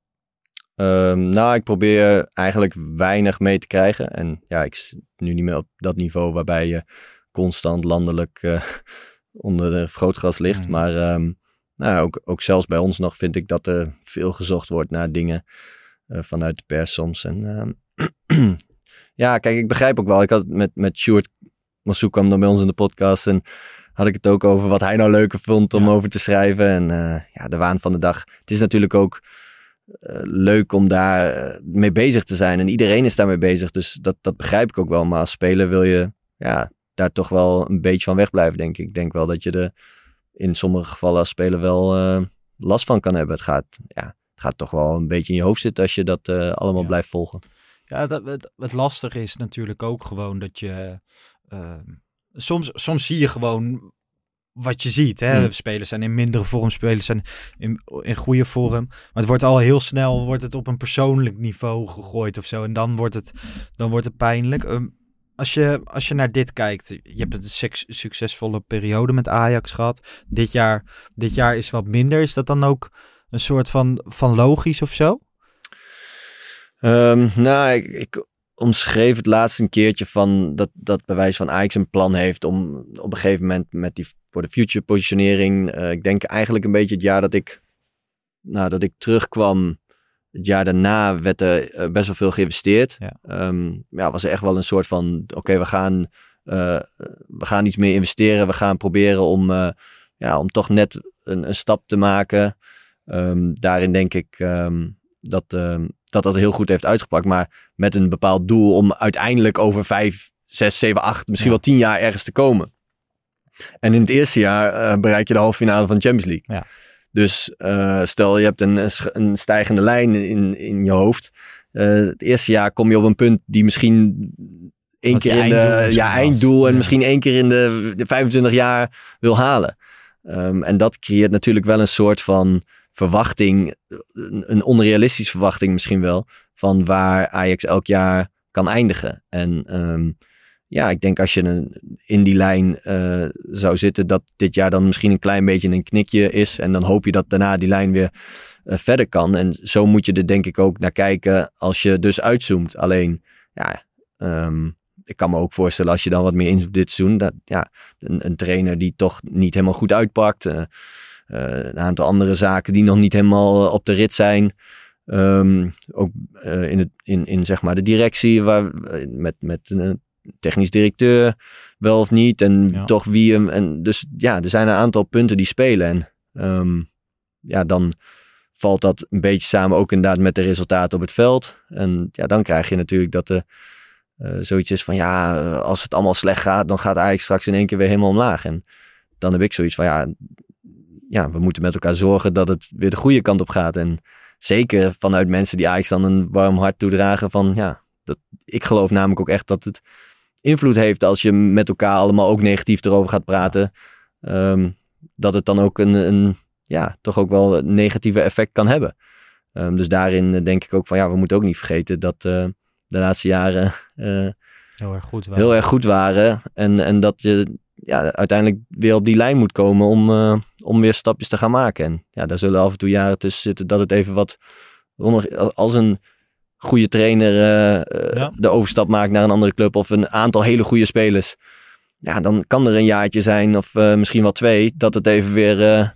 Ehm, nou, ik probeer eigenlijk weinig mee te krijgen. En ja, ik zit nu niet meer op dat niveau waarbij je constant landelijk eh, onder de vergrootglas ligt. Mhm. Maar ehm, nou, ook, ook zelfs bij ons nog vind ik dat er veel gezocht wordt naar dingen vanuit de pers soms. En ehm, ja, kijk, ik begrijp ook wel. Ik had het met, met Sjoerd Massouk kwam dan bij ons in de podcast en had ik het ook over wat hij nou leuker vond om Ja. over te schrijven. En eh, ja, de waan van de dag. Het is natuurlijk ook eh, leuk om daar eh, mee bezig te zijn. En iedereen is daarmee bezig. Dus dat, dat begrijp ik ook wel. Maar als speler wil je ja, daar toch wel een beetje van wegblijven, denk ik. Ik denk wel dat je er in sommige gevallen als speler wel eh, last van kan hebben. Het gaat, ja, gaat toch wel een beetje in je hoofd zitten als je dat eh, allemaal Ja. blijft volgen. Ja, dat, het, het lastige is natuurlijk ook gewoon dat je... ehm, soms, soms zie je gewoon wat je ziet. Hè? Mm. Spelers zijn in mindere vorm, spelers zijn in, in goede vorm. Maar het wordt al heel snel wordt het op een persoonlijk niveau gegooid of zo. En dan wordt het, dan wordt het pijnlijk. Ehm, als, je, als je naar dit kijkt, je hebt een suc- succesvolle periode met Ajax gehad. Dit jaar, dit jaar is wat minder. Is dat dan ook een soort van, van logisch of zo? Ehm, nou, ik, ik omschreef het laatst een keertje van dat, dat bij wijze van Ajax een plan heeft om op een gegeven moment met die voor de future positionering. eh, ik denk eigenlijk een beetje het jaar dat ik, nou, dat ik terugkwam. Het jaar daarna werd er eh, best wel veel geïnvesteerd. Ja. Ehm, ja, was er echt wel een soort van: oké, we gaan eh, we gaan iets meer investeren. We gaan proberen om, ja, om toch net een, een stap te maken. Ehm, daarin denk ik ehm, dat, ehm, dat dat heel goed heeft uitgepakt. Maar met een bepaald doel om uiteindelijk over vijf, zes, zeven, acht, misschien Ja. wel tien jaar ergens te komen. En in het eerste jaar eh, bereik je de halve finale van de Champions League. Ja. Dus eh, stel je hebt een, een stijgende lijn in, in je hoofd. Eh, het eerste jaar kom je op een punt die misschien één keer in de ja, einddoel en Ja. misschien één keer in de, de 25 jaar wil halen. En dat creëert natuurlijk wel een soort van verwachting, een, onrealistische verwachting misschien wel, van waar Ajax elk jaar kan eindigen. En ehm, ja, ik denk als je een, in die lijn eh, zou zitten, dat dit jaar dan misschien een klein beetje een knikje is. En dan hoop je dat daarna die lijn weer eh, verder kan. En zo moet je er denk ik ook naar kijken als je dus uitzoomt. Alleen, ja, ehm, ik kan me ook voorstellen als je dan wat meer in dit seizoen, dat ja, een, een trainer die toch niet helemaal goed uitpakt. eh, een aantal andere zaken die nog niet helemaal eh, op de rit zijn. Ehm, ook eh, in, het, in, in zeg maar de directie, waar, eh, met, met een technisch directeur, wel of niet. En Ja. toch wie hem. En dus ja, er zijn een aantal punten die spelen. En ehm, ja, dan valt dat een beetje samen ook inderdaad met de resultaten op het veld. En ja, dan krijg je natuurlijk dat er eh, zoiets is van ja, eh, als het allemaal slecht gaat, dan gaat Ajax straks in één keer weer helemaal omlaag. En dan heb ik zoiets van ja, ja, we moeten met elkaar zorgen dat het weer de goede kant op gaat. En zeker vanuit mensen die Ajax dan een warm hart toedragen van ja, dat, ik geloof namelijk ook echt dat het invloed heeft als je met elkaar allemaal ook negatief erover gaat praten. Ehm, dat het dan ook een, een, ja, toch ook wel een negatieve effect kan hebben. Ehm, dus daarin eh, denk ik ook van ja, we moeten ook niet vergeten dat eh, de laatste jaren eh, Heel erg goed. wel. heel erg goed waren. En, en dat je ja, uiteindelijk weer op die lijn moet komen om, om weer stapjes te gaan maken. En ja, daar zullen af en toe jaren tussen zitten dat het even wat als een goede trainer eh, eh, Ja. de overstap maakt naar een andere club of een aantal hele goede spelers. Ja, dan kan er een jaartje zijn of eh, misschien wel twee dat het even weer eh,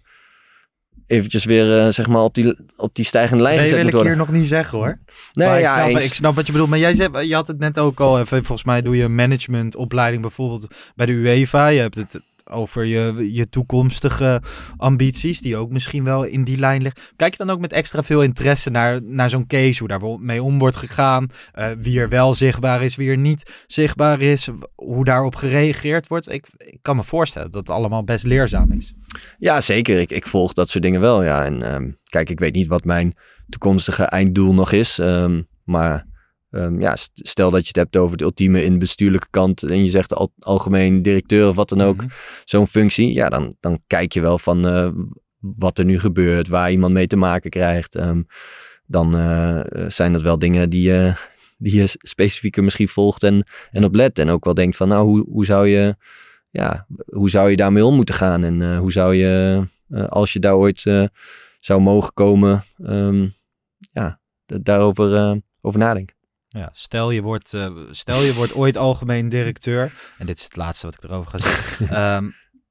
eventjes weer zeg maar op die, op die stijgende lijn gezet wil ik worden. hier nog niet zeggen hoor. Nee, Maar ja, ik, snap, ik snap wat je bedoelt. Maar jij zei, je had het net ook al even. Volgens mij doe je managementopleiding bijvoorbeeld bij de UEFA. Je hebt het over je, je toekomstige ambities, die ook misschien wel in die lijn liggen. Kijk je dan ook met extra veel interesse naar, naar zo'n case, hoe daar mee om wordt gegaan, eh, wie er wel zichtbaar is, wie er niet zichtbaar is, hoe daarop gereageerd wordt? Ik, ik kan me voorstellen dat het allemaal best leerzaam is. Ja, zeker. Ik, ik volg dat soort dingen wel. Ja. En ehm, kijk, ik weet niet wat mijn toekomstige einddoel nog is. ehm, maar ehm, ja, st- stel dat je het hebt over de ultieme in de bestuurlijke kant. En je zegt al, algemeen directeur of wat dan ook. Mhm. Zo'n functie. Ja, dan, dan kijk je wel van eh, wat er nu gebeurt. Waar iemand mee te maken krijgt. Ehm, dan eh, zijn dat wel dingen die, je die je specifieker misschien volgt en, en op let. En ook wel denkt van nou, hoe, hoe zou je ja, hoe zou je daarmee om moeten gaan? En eh, hoe zou je, als je daar ooit zou mogen komen, ehm, ja, daarover over nadenken. Ja, stel je, wordt, eh, stel je wordt ooit algemeen directeur. En dit is het laatste wat ik erover ga zeggen. Ehm,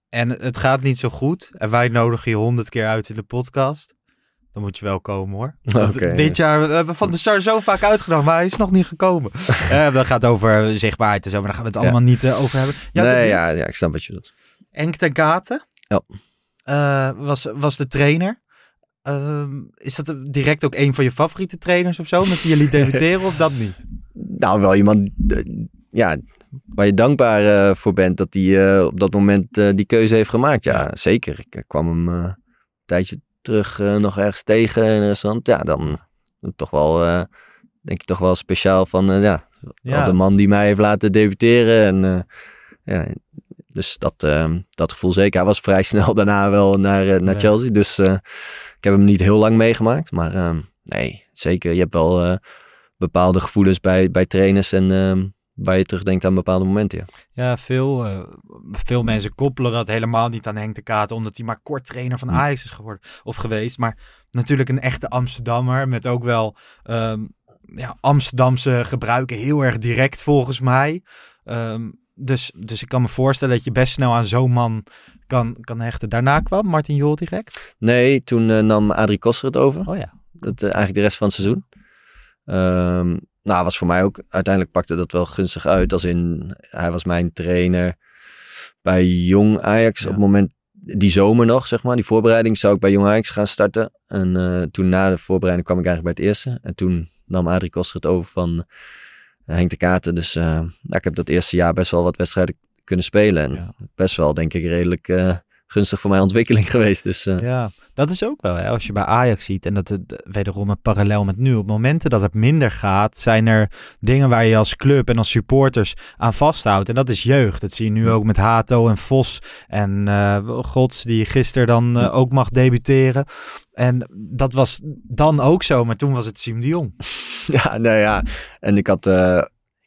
en het gaat niet zo goed. En wij nodigen je honderd keer uit in de podcast. Dan moet je wel komen hoor. Dit jaar we hebben Van de Sar zo vaak uitgenodigd, maar hij is nog niet gekomen. Eh dat gaat over zichtbaarheid en zo, maar daar gaan we het Ja. allemaal niet eh, over hebben. Ja, nee, ja, ja, ik snap wat je bedoelt. Henk ten Gaten Ja. was, was de trainer. Ehm, is dat direct ook een van je favoriete trainers of zo? Met wie jullie debuteren of dat niet? Nou, wel iemand eh, ja, waar je dankbaar eh, voor bent dat hij eh, op dat moment eh, die keuze heeft gemaakt. Ja, zeker. Ik eh, kwam hem eh, een tijdje terug eh, nog ergens tegen in een restaurant. Ja, dan toch wel, eh, denk je toch wel speciaal van, eh, ja, de man die mij heeft laten debuteren. En eh, ja, dus dat, eh, dat gevoel zeker. Hij was vrij snel daarna wel naar, eh, naar. Chelsea. Dus eh, ik heb hem niet heel lang meegemaakt. Maar eh, nee, zeker. Je hebt wel eh, bepaalde gevoelens bij, bij trainers en ehm, waar je terugdenkt aan bepaalde momenten. Ja. Ja, veel, eh, veel mensen koppelen dat helemaal niet aan Henk de Katen, omdat hij maar kort trainer van Hm. Ajax is geworden of geweest. Maar natuurlijk een echte Amsterdammer met ook wel ehm, ja, Amsterdamse gebruiken heel erg direct volgens mij. Ehm, dus, dus ik kan me voorstellen dat je best snel aan zo'n man kan, kan hechten. Daarna kwam Martin Jol direct. Nee, toen eh, nam Adrie Koster het over. Oh ja. Dat, eh, eigenlijk de rest van het seizoen. Ehm, nou, was voor mij ook, uiteindelijk pakte dat wel gunstig uit. Als in, hij was mijn trainer bij Jong Ajax Ja. op het moment, die zomer nog, zeg maar. Die voorbereiding zou ik bij Jong Ajax gaan starten. En eh, toen na de voorbereiding kwam ik eigenlijk bij het eerste. En toen nam Adrie Koster het over van Henk de Katen. Dus eh, nou, ik heb dat eerste jaar best wel wat wedstrijden kunnen spelen. En Ja. best wel, denk ik, redelijk eh, gunstig voor mijn ontwikkeling geweest. Dus eh, Ja, dat is ook wel. Hè? Als je bij Ajax ziet, en dat het wederom een parallel met nu, op momenten dat het minder gaat, zijn er dingen waar je als club en als supporters aan vasthoudt. En dat is jeugd. Dat zie je nu ook met Hato en Vos en eh, Gods, die gisteren dan eh, ook mag debuteren. En dat was dan ook zo, maar toen was het Siem de Jong. Ja, nou ja. En ik had, eh,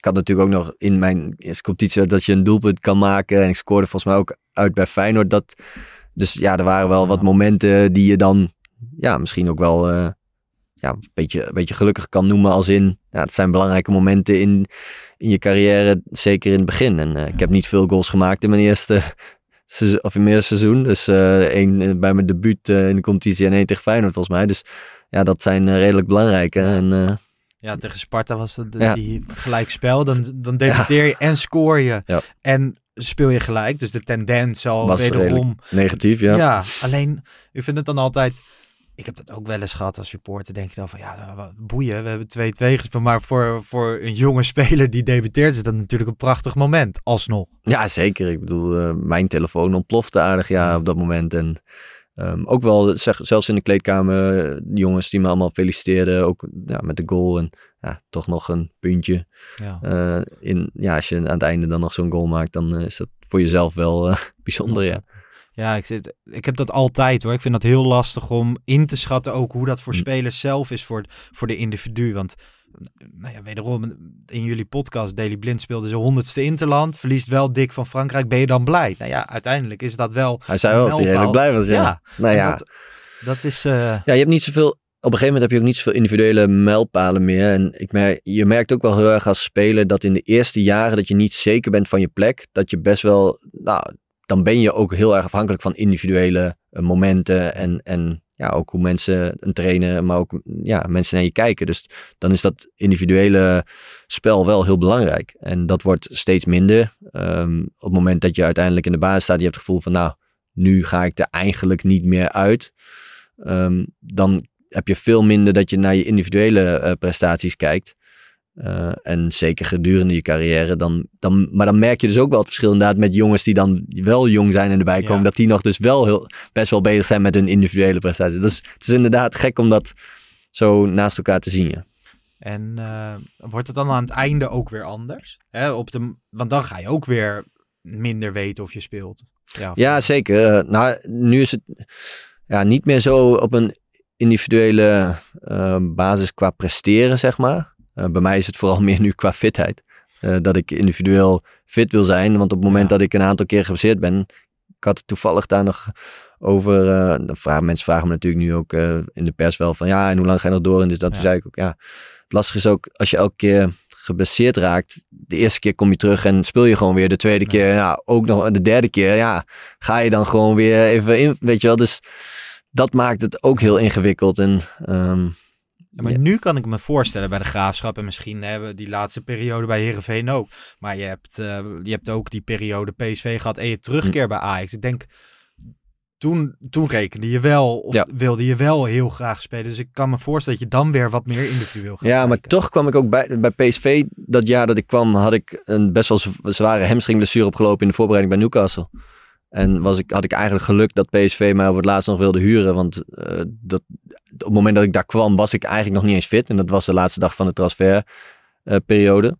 had natuurlijk ook nog in mijn competitie dat je een doelpunt kan maken. En ik scoorde volgens mij ook uit bij Feyenoord. Dat, dus ja, er waren wel wat momenten die je dan ja, misschien ook wel eh, ja, een, beetje, een beetje gelukkig kan noemen. Als in, ja, het zijn belangrijke momenten in, in je carrière, zeker in het begin. En eh, ik heb niet veel goals gemaakt in mijn eerste, seizoen- of in mijn eerste seizoen. Dus eh één bij mijn debuut in de competitie en één tegen Feyenoord volgens mij. Dus ja, dat zijn redelijk belangrijke. En Ja, tegen Sparta was het de- Ja. die gelijkspel. Dan, dan debuteer je en scoor je. En speel je gelijk. Dus de tendens zal Was wederom negatief, ja. Ja. alleen, ik vind het dan altijd... Ik heb dat ook wel eens gehad als supporter. Denk je dan van, ja, wat boeien. We hebben 2-2 gespeeld. Maar voor, voor een jonge speler die debuteert... is dat natuurlijk een prachtig moment. Alsnog. Ja, zeker. Ik bedoel, eh, mijn telefoon ontplofte aardig ja, op dat moment. En ehm, ook wel, zeg, zelfs in de kleedkamer, eh, de jongens die me allemaal feliciteerden. Ook ja, met de goal en ja, toch nog een puntje. Ja. Eh, in, ja, als je aan het einde dan nog zo'n goal maakt, dan eh, is dat voor jezelf wel bijzonder, ja. Ja, ik, zit, ik heb dat altijd hoor. Ik vind dat heel lastig om in te schatten ook hoe dat voor Hm. spelers zelf is voor, voor de individu. Want nou ja, wederom, in jullie podcast, Daily Blind speelde zijn honderdste Interland. Verliest wel dik van Frankrijk. Ben je dan blij? Nou ja, uiteindelijk is dat wel... Hij zei wel dat hij redelijk blij was, ja. Ja, nou ja, Dat, dat is... eh, Ja, je hebt niet zoveel. Op een gegeven moment heb je ook niet zoveel individuele mijlpalen meer. En ik merk, je merkt ook wel heel erg als speler dat in de eerste jaren dat je niet zeker bent van je plek. Dat je best wel. Nou, dan ben je ook heel erg afhankelijk van individuele eh, momenten. En, en ja, ook hoe mensen een trainen, maar ook ja, mensen naar je kijken. Dus dan is dat individuele spel wel heel belangrijk. En dat wordt steeds minder. Ehm, op het moment dat je uiteindelijk in de basis staat, je hebt het gevoel van nou, nu ga ik er eigenlijk niet meer uit. Ehm, dan heb je veel minder dat je naar je individuele eh, prestaties kijkt. Eh, en zeker gedurende je carrière. Dan, dan, maar dan merk je dus ook wel het verschil inderdaad met jongens die dan wel jong zijn en erbij komen. Ja. Dat die nog dus wel heel, best wel bezig zijn met hun individuele prestaties. Dus het is inderdaad gek om dat zo naast elkaar te zien. Ja. En eh, wordt het dan aan het einde ook weer anders? Hè, op de, want dan ga je ook weer minder weten of je speelt. Ja, zeker. Eh, nou, nu is het ja, niet meer zo op een individuele basis qua presteren, zeg maar. Eh, bij mij is het vooral meer nu qua fitheid. Eh, dat ik individueel fit wil zijn. Want op het moment Ja. dat ik een aantal keer geblesseerd ben, ik had het toevallig daar nog over. eh, vragen, mensen vragen me natuurlijk nu ook in de pers wel van ja, en hoe lang ga je nog door? En dus dat Ja. Zei ik ook, ja. Het lastige is ook, als je elke keer geblesseerd raakt, de eerste keer kom je terug en speel je gewoon weer. De tweede Ja. keer, ja, ook nog de derde keer, ja, ga je dan gewoon weer even in, weet je wel. Dus dat maakt het ook heel ingewikkeld. En ehm, Ja, maar Ja. nu kan ik me voorstellen bij de Graafschap en misschien hebben we die laatste periode bij Herenveen ook. Maar je hebt, eh, je hebt ook die periode PSV gehad en je terugkeer bij Ajax. Ik denk toen, toen rekende je wel, of Ja. wilde je wel heel graag spelen. Dus ik kan me voorstellen dat je dan weer wat meer individueel gaat Ja, maar toch kwam ik ook bij, bij PSV. Dat jaar dat ik kwam, had ik een best wel zware hamstringblessure opgelopen in de voorbereiding bij Newcastle. En was ik, had ik eigenlijk geluk dat PSV mij op het laatst nog wilde huren. Want eh, dat, op het moment dat ik daar kwam, was ik eigenlijk nog niet eens fit. En dat was de laatste dag van de transferperiode.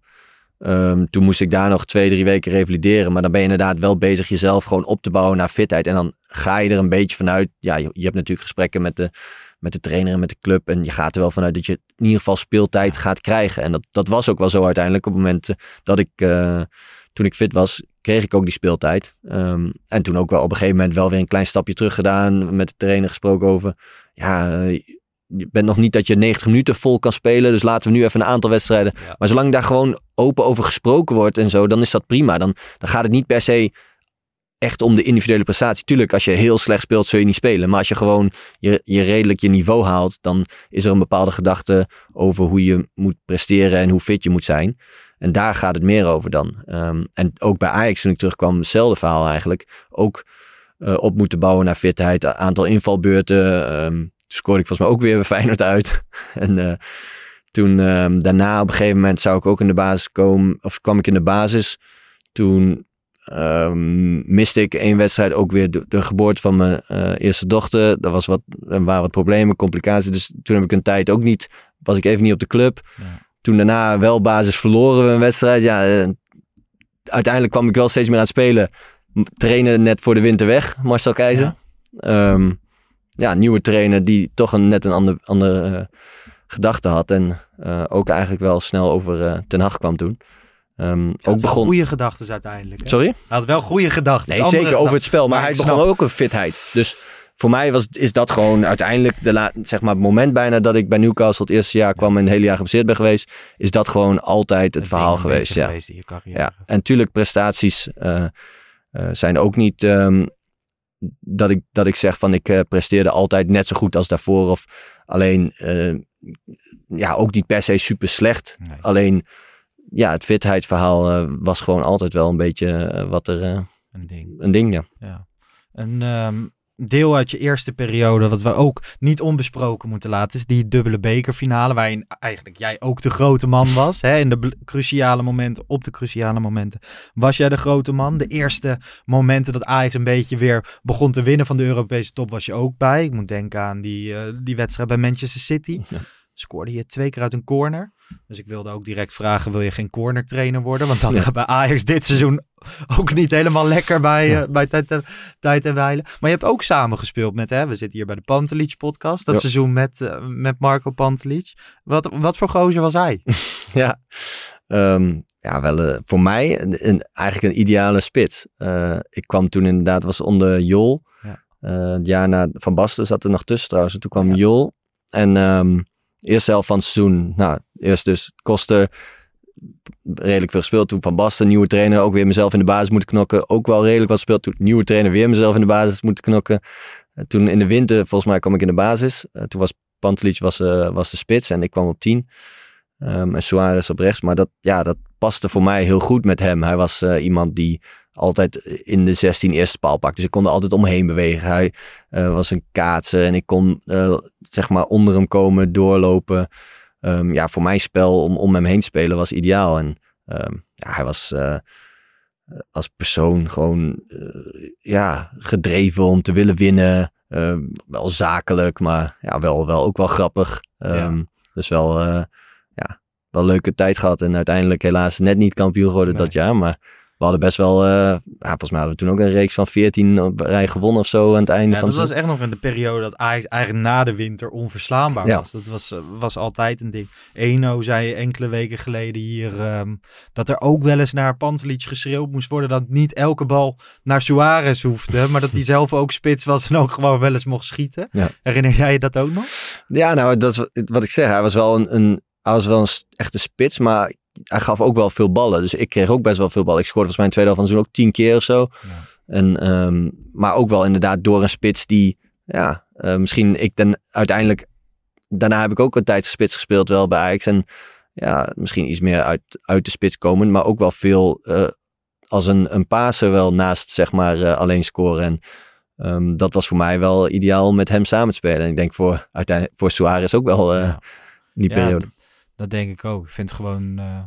Ehm, toen moest ik daar nog twee, drie weken revalideren. Maar dan ben je inderdaad wel bezig jezelf gewoon op te bouwen naar fitheid. En dan ga je er een beetje vanuit. Ja, je, je hebt natuurlijk gesprekken met de, met de trainer en met de club. En je gaat er wel vanuit dat je in ieder geval speeltijd gaat krijgen. En dat, dat was ook wel zo uiteindelijk. Op het moment eh, dat ik, eh, toen ik fit was, kreeg ik ook die speeltijd. Ehm, en toen ook wel op een gegeven moment wel weer een klein stapje terug gedaan. Met de trainer gesproken over. Ja, eh, je bent nog niet dat je 90 minuten vol kan spelen. Dus laten we nu even een aantal wedstrijden. Ja. Maar zolang daar gewoon open over gesproken wordt en zo, dan is dat prima. Dan, dan gaat het niet per se echt om de individuele prestatie. Tuurlijk, als je heel slecht speelt, zul je niet spelen. Maar als je gewoon je, je redelijk je niveau haalt, dan is er een bepaalde gedachte over hoe je moet presteren en hoe fit je moet zijn. En daar gaat het meer over dan. Ehm, en ook bij Ajax, toen ik terugkwam, hetzelfde verhaal eigenlijk. Ook eh, op moeten bouwen naar fitheid, aantal invalbeurten. Toen scoorde ik volgens mij ook weer bij Feyenoord uit. en eh, toen ehm, daarna op een gegeven moment zou ik ook in de basis komen, of kwam ik in de basis. Toen miste ik één wedstrijd ook weer de, de geboorte van mijn eh, eerste dochter. Er, was wat, er waren wat problemen, complicaties. Dus toen heb ik een tijd ook niet, was ik even niet op de club. Ja. Toen daarna wel basis verloren we een wedstrijd. Ja, eh, uiteindelijk kwam ik wel steeds meer aan het spelen. Trainen net voor de winter weg, Marcel Keizer. Ja, ja nieuwe trainer die toch een, net een ander, andere eh, gedachte had. En eh, ook eigenlijk wel snel over eh, Ten Hag kwam toen. Ehm, Ook begon... goede gedachten uiteindelijk. hè? Sorry? Hij had wel goede gedachten. Nee, zeker over het spel. Maar, Maar hij begon snap- ook een fitheid. Dus voor mij was, is dat gewoon uiteindelijk de zeg maar, het moment bijna dat ik bij Newcastle het eerste jaar kwam en het hele jaar geblesseerd ben geweest. Is dat gewoon altijd het Een verhaal een geweest. Ja. geweest in je carrière. Ja, en natuurlijk prestaties eh, eh, zijn ook niet ehm, dat, ik, dat ik zeg van ik eh, presteerde altijd net zo goed als daarvoor. Of alleen, ja, ook niet per se super slecht. Nee. Alleen, ja, het fitheidsverhaal was gewoon altijd wel een beetje wat er, Een ding. een ding, ja. Ja. Een ehm, deel uit je eerste periode, wat we ook niet onbesproken moeten laten, is die dubbele bekerfinale, waarin eigenlijk jij ook de grote man was. Hè? In de cruciale momenten, op de cruciale momenten, was jij de grote man. De eerste momenten dat Ajax een beetje weer begon te winnen van de Europese top, was je ook bij. Ik moet denken aan die, eh, die wedstrijd bij Manchester City. Scoorde je twee keer uit een corner. Dus ik wilde ook direct vragen, wil je geen corner trainer worden? Want dat Ja. gaat bij Ajax dit seizoen ook niet helemaal lekker bij, eh, bij tijd, en- tijd en Weilen. Maar je hebt ook samengespeeld met, hè, we zitten hier bij de Pantelic podcast, dat Ja. seizoen met, eh, met Marco Pantelic. Wat, wat voor gozer was hij? Ja, Ehm, ja wel eh, voor mij een, een- eigenlijk een ideale spits. Ik kwam toen inderdaad, was onder Jol. Ja. Het jaar na Van Basten zat er nog tussen trouwens. En toen kwam. Jol. En ehm eerste helft van het seizoen, nou, eerst dus Koster. Redelijk veel gespeeld. Toen Van Basten, nieuwe trainer, ook weer mezelf in de basis moeten knokken. Ook wel redelijk wat gespeeld. Toen nieuwe trainer, weer mezelf in de basis moeten knokken. Eh, toen in de winter, volgens mij kwam ik in de basis. Eh, toen was Pantelic was, eh, was de spits en ik kwam op 10. Ehm, en Suarez op rechts. Maar dat, ja, dat paste voor mij heel goed met hem. Hij was iemand die altijd in de 16 eerste paal pakte. Dus ik kon er altijd omheen bewegen. Hij eh, was een kaatsen en ik kon eh, zeg maar onder hem komen, doorlopen. Ehm, ja, voor mijn spel om, om hem heen te spelen was ideaal. En ehm, ja, hij was eh, als persoon gewoon ja, gedreven om te willen winnen. Ehm, wel zakelijk, maar ja, wel, wel ook wel grappig. Dus wel, ja, wel leuke tijd gehad. En uiteindelijk helaas net niet kampioen geworden Nee. dat jaar. Maar we hadden best wel, eh, ja, volgens mij hadden we toen ook een reeks van 14 op rij gewonnen of zo aan het einde Ja, van dat was echt nog in de periode dat Ajax eigenlijk na de winter onverslaanbaar Ja. was. Dat was, eh, was altijd een ding. Eno zei enkele weken geleden hier ehm, dat er ook wel eens naar Pantelic geschreeuwd moest worden dat niet elke bal naar Suarez hoefde, maar dat hij zelf ook spits was en ook gewoon wel eens mocht schieten. Herinner jij je dat ook nog? Ja, nou, dat is wat- ik zeg. Hij was wel een, een, hij was wel een echte spits, maar hij gaf ook wel veel ballen. Dus ik kreeg ook best wel veel ballen. Ik scoorde volgens mij in de tweede helft van seizoen ook tien keer of zo. Ja. En, ehm, maar ook wel inderdaad door een spits die, ja, eh, misschien ik dan uiteindelijk, daarna heb ik ook een tijd spits gespeeld wel bij Ajax. En ja, misschien iets meer uit, uit de spits komen, maar ook wel veel eh, als een, een paser wel naast, zeg maar, eh, alleen scoren. En ehm, dat was voor mij wel ideaal om met hem samen te spelen. En ik denk voor, uiteindelijk, voor Suarez ook wel Ja. in die Ja, periode. Dat denk ik ook. Ik vind het gewoon... eh,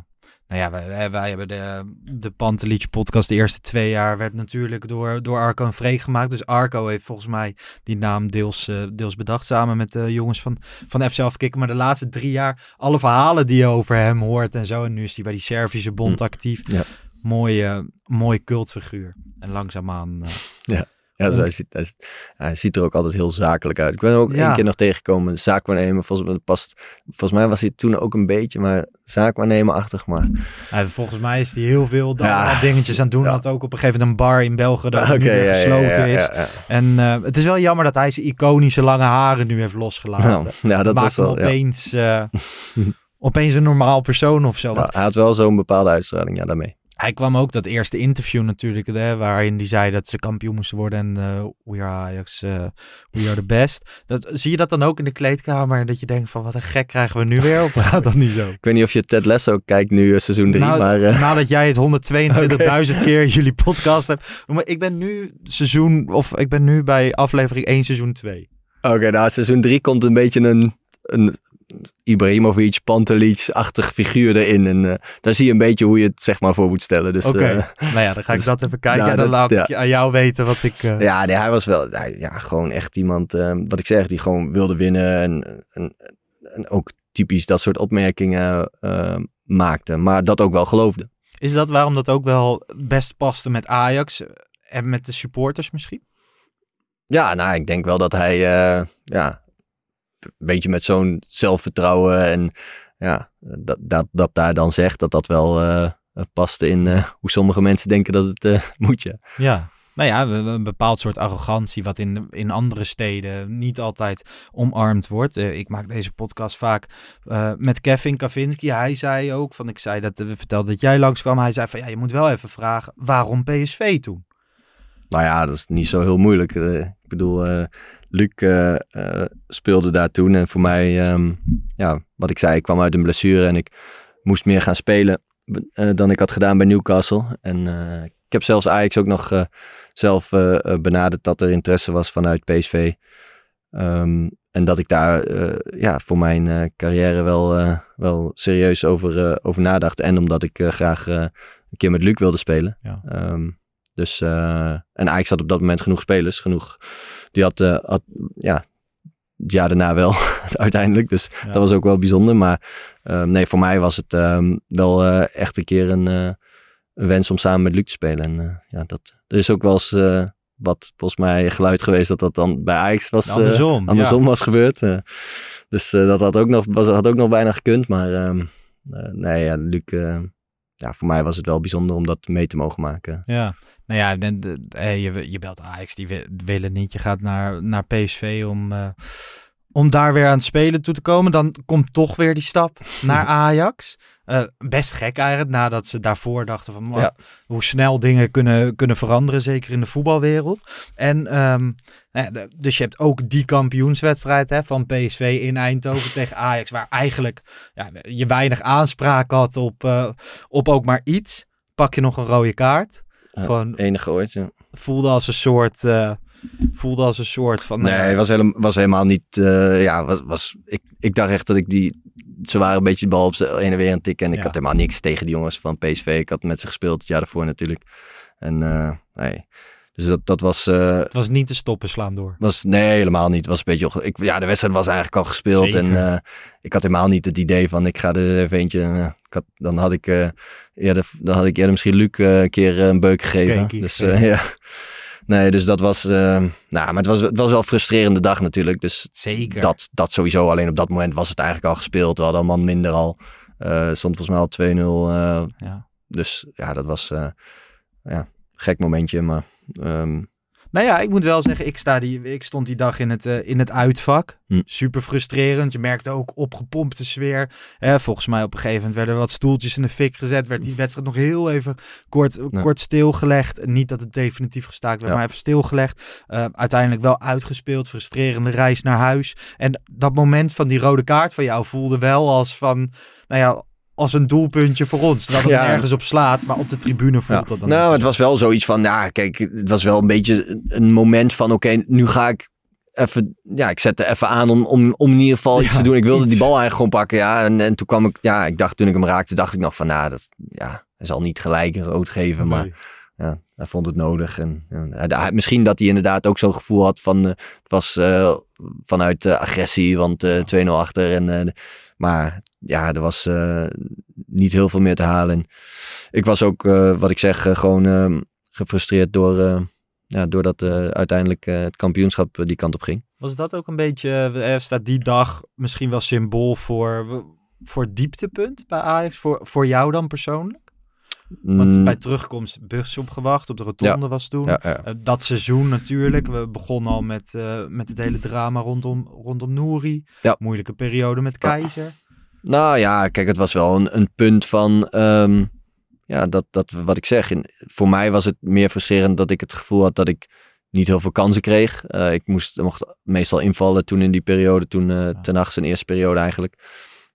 nou ja, wij, wij hebben de, de Pantelietje podcast de eerste twee jaar werd natuurlijk door, door Arco en Freek gemaakt. Dus Arco heeft volgens mij die naam deels, eh, deels bedacht samen met de jongens van, van FC Afkikken. Maar de laatste drie jaar, alle verhalen die je over hem hoort en zo. En nu is hij bij die Servische bond Hm. actief. Ja. Mooie, mooie cultfiguur. En langzaamaan... eh, Ja, dus hij, ziet, hij, ziet- hij ziet er ook altijd heel zakelijk uit. Ik ben ook Ja. één keer nog tegengekomen. Zaakwaarnemer, volgens mij, past, volgens mij was hij toen ook een beetje, maar zaakwaarnemerachtig. Maar Nou, volgens mij is hij heel veel Ja. dingetjes aan het doen. Ja. Had ook op een gegeven moment een bar in België dat nu ja, ja, gesloten ja, is. ja, ja. En eh, het is wel jammer dat hij zijn iconische lange haren nu heeft losgelaten. Nou, ja, dat Maakt was wel. hem Ja. opeens, eh, opeens een normaal persoon of zo. Ja, hij had wel zo'n bepaalde uitstraling, ja, daarmee. Hij kwam ook dat eerste interview natuurlijk, hè, waarin hij zei dat ze kampioen moesten worden en eh we are Ajax, eh, we are the best. Dat, zie je dat dan ook in de kleedkamer en dat je denkt van wat een gek krijgen we nu weer? Of gaat dat niet zo? Ik weet niet of je Ted Lasso kijkt nu, eh, seizoen 3, Nou, maar... Nadat jij het 122.000 keer jullie podcast hebt. Maar ik ben nu seizoen, of ik ben nu bij aflevering 1 seizoen 2. Oké, nou, seizoen 3 komt een beetje een, een Ibrahimovic, Pantelic-achtig figuur erin. En eh, daar zie je een beetje hoe je het zeg maar voor moet stellen. Dus, Oké, eh, nou ja, dan ga ik dus- dat even kijken nou, en dan dat- laat ja. ik je- aan jou weten wat ik... eh, ja, nee, hij was wel hij- ja, gewoon echt iemand, wat ik zeg, die gewoon wilde winnen. En, en, en ook typisch dat soort opmerkingen maakte. Maar dat ook wel geloofde. Is dat waarom dat ook wel best paste met Ajax en met de supporters misschien? Ja, nou, ik denk wel dat hij, eh, ja, een beetje met zo'n zelfvertrouwen en ja, dat, dat, dat daar dan zegt dat dat wel eh, paste in eh, hoe sommige mensen denken dat het eh, moet, ja. Ja. Nou ja, een bepaald soort arrogantie wat in, in andere steden niet altijd omarmd wordt. Ik maak deze podcast vaak met Kevin Kavinski. Hij zei ook, van ik zei dat, we vertelden dat jij langskwam. Hij zei van ja, je moet wel even vragen waarom PSV toen? Nou ja, dat is niet zo heel moeilijk. Bedoel, eh, Luc eh, eh, speelde daar toen. En voor mij, ehm, ja, wat ik zei, ik kwam uit een blessure en ik moest meer gaan spelen dan ik had gedaan bij Newcastle. En ik heb zelfs Ajax ook nog zelf benaderd dat er interesse was vanuit PSV. Ehm, en dat ik daar ja, voor mijn carrière wel, wel serieus over, over nadacht. En omdat ik graag een keer met Luc wilde spelen. Ja. Ehm, dus, eh, en Ajax had op dat moment genoeg spelers. Genoeg. Die had, eh, had ja, het jaar daarna wel uiteindelijk. Dus Ja. dat was ook wel bijzonder. Maar ehm, nee, voor mij was het ehm, wel eh, echt een keer een, eh, een wens om samen met Luc te spelen. En eh, ja, dat, er is ook wel eens eh, wat volgens mij geluid geweest dat dat dan bij Ajax was. eh, Andersom, ja. andersom was gebeurd. eh. dus eh, dat had ook, nog, was, had ook nog bijna gekund. Maar ehm, eh, nee, ja, Luc, eh, ja, voor mij was het wel bijzonder om dat mee te mogen maken. Ja, nou ja, de, de- eh, je, je belt Ajax, die wi- willen niet. Je gaat naar, naar PSV om, eh, om daar weer aan het spelen toe te komen. Dan komt toch weer die stap naar Ajax. Eh, best gek eigenlijk, nadat ze daarvoor dachten van "Mwah, Ja. hoe snel dingen kunnen, kunnen veranderen, zeker in de voetbalwereld. En ehm, nou dus je hebt ook die kampioenswedstrijd hè, van PSV in Eindhoven tegen Ajax, waar eigenlijk ja, je weinig aanspraak had op, eh, op ook maar iets. Pak je nog een rode kaart. Ja, Gewoon Enige ooit, ja. voelde als een soort, eh, voelde als een soort van. Nee, eh, het was, helemaal, was helemaal niet. eh, ja, was, was, ik, ik dacht echt dat ik die. Ze waren een beetje de bal op ze heen en weer aan het tikken. En ik Ja. had helemaal niks tegen die jongens van PSV. Ik had met ze gespeeld het jaar daarvoor natuurlijk. En eh, nee. Dus dat, dat was, het was niet te stoppen slaan door. was. Nee, helemaal niet. Was een beetje. Ik, ja, de wedstrijd was eigenlijk al gespeeld. Zeker. En ik had helemaal niet het idee van. Ik ga er even eentje. ik had, dan, had ik, eerder, dan had ik eerder misschien Luc een keer een beuk gegeven. Dus ja. Nee, dus dat was. eh, nou, maar het was, het was wel een frustrerende dag natuurlijk. Dus Zeker. dat, dat sowieso. Alleen op dat moment was het eigenlijk al gespeeld. We hadden een man minder al. Eh stond volgens mij al 2-0. eh, Ja. dus ja, dat was ja, gek momentje. Maar ehm, Nou ja, ik moet wel zeggen, ik, sta die, ik stond die dag in het, eh, in het uitvak. Hm. Super frustrerend. Je merkte ook opgepompte sfeer. Hè, volgens mij op een gegeven moment werden er wat stoeltjes in de fik gezet. Werd die wedstrijd nog heel even kort, kort stilgelegd. Niet dat het definitief gestaakt werd, Ja. maar even stilgelegd. Eh, uiteindelijk wel uitgespeeld. Frustrerende reis naar huis. En dat moment van die rode kaart van jou voelde wel als van... Nou ja, als een doelpuntje voor ons. Terwijl het Ja. nergens op slaat, maar op de tribune voelt Ja. dat dan. Nou, het was wel zoiets van, ja, kijk, het was wel een beetje een moment van, oké, nu ga ik even, ja, ik zette even aan om, om, om in ieder geval iets Ja, te doen. Ik wilde iets. die bal eigenlijk gewoon pakken, ja. En, en toen kwam ik, ja, ik dacht toen ik hem raakte, dacht ik nog van, nou, dat, ja, hij zal niet gelijk een rood geven, maar ja, hij vond het nodig. En, ja, misschien dat hij inderdaad ook zo'n gevoel had van, eh, het was eh, vanuit eh, agressie, want eh 2-0 achter. En, maar ja, er was eh, niet heel veel meer te halen. En ik was ook, eh, wat ik zeg, eh, gewoon eh, gefrustreerd door, ja, doordat uiteindelijk het kampioenschap die kant op ging. Was dat ook een beetje, staat die dag misschien wel symbool voor, voor dieptepunt bij Ajax? Voor, voor jou dan persoonlijk? Want Mm, bij terugkomst bus opgewacht, op de rotonde was toen. ja, ja. Eh, dat seizoen natuurlijk. We begonnen al met, eh, met het hele drama rondom, rondom Nouri. Ja. Moeilijke periode met Keizer. Nou ja, kijk, het was wel een, een punt van, ehm, ja, dat, dat wat ik zeg. In, voor mij was het meer frustrerend dat ik het gevoel had dat ik niet heel veel kansen kreeg. Eh, ik moest, mocht meestal invallen toen in die periode, toen ten Hag zijn eerste periode eigenlijk.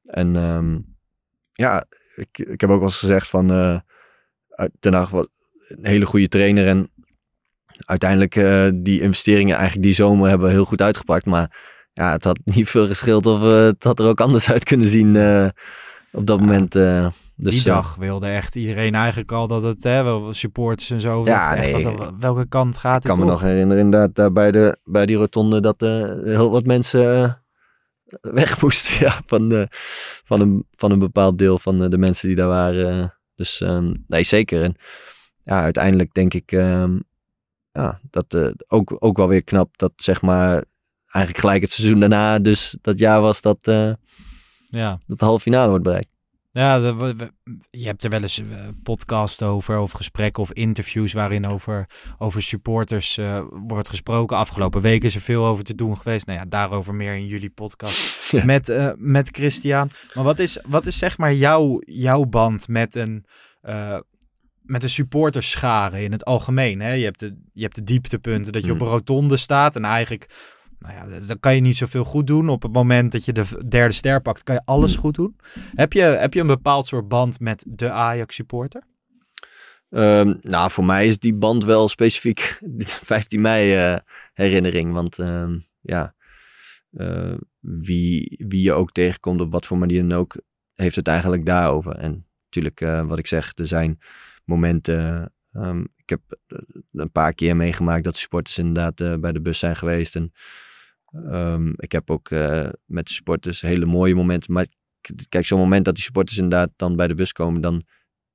En ehm, ja, ik, ik heb ook wel eens gezegd van, ten Hag was een hele goede trainer en uiteindelijk eh, die investeringen eigenlijk die zomer hebben heel goed uitgepakt, maar ja, het had niet veel geschild of eh, het had er ook anders uit kunnen zien eh, op dat moment. dus, die dag wilde echt iedereen eigenlijk al dat het, hè, wel supporters en zo. Ja, nee. welke kant gaat ik het kan me nog herinneren inderdaad daar bij, de, bij die rotonde dat eh, heel wat mensen weg moesten ja, van, de, van, een, van een bepaald deel van de mensen die daar waren. Dus ehm, nee, zeker. En ja, uiteindelijk denk ik ehm, ja, dat eh, ook, ook wel weer knap dat zeg maar eigenlijk gelijk het seizoen daarna, dus dat jaar was dat, eh, Ja. dat de halve finale wordt bereikt. Ja, de- je hebt er wel eens eh, podcasts over, of gesprekken of interviews waarin over, over supporters eh, wordt gesproken. Afgelopen week is er veel over te doen geweest. Nou ja, daarover meer in jullie podcast Ja. met, eh, met Christian. Maar wat is, wat is zeg maar jouw, jouw band met een, eh, met een supporterschare in het algemeen? Hè? Je, hebt de, je hebt de dieptepunten dat je op Mm. een rotonde staat en eigenlijk... Nou ja, dan kan je niet zoveel goed doen. Op het moment dat je de derde ster pakt, kan je alles Mm. goed doen. Heb je, heb je een bepaald soort band met de Ajax supporter? Ehm, nou, voor mij is die band wel specifiek de 15 mei eh, herinnering. Want ehm, ja, eh, wie, wie je ook tegenkomt op wat voor manier dan ook, heeft het eigenlijk daarover. En natuurlijk, eh, wat ik zeg, er zijn momenten. ehm, ik heb een paar keer meegemaakt dat supporters inderdaad bij de bus zijn geweest. En ehm, ik heb ook eh, met supporters hele mooie momenten. Maar kijk, zo'n moment dat die supporters inderdaad dan bij de bus komen, dan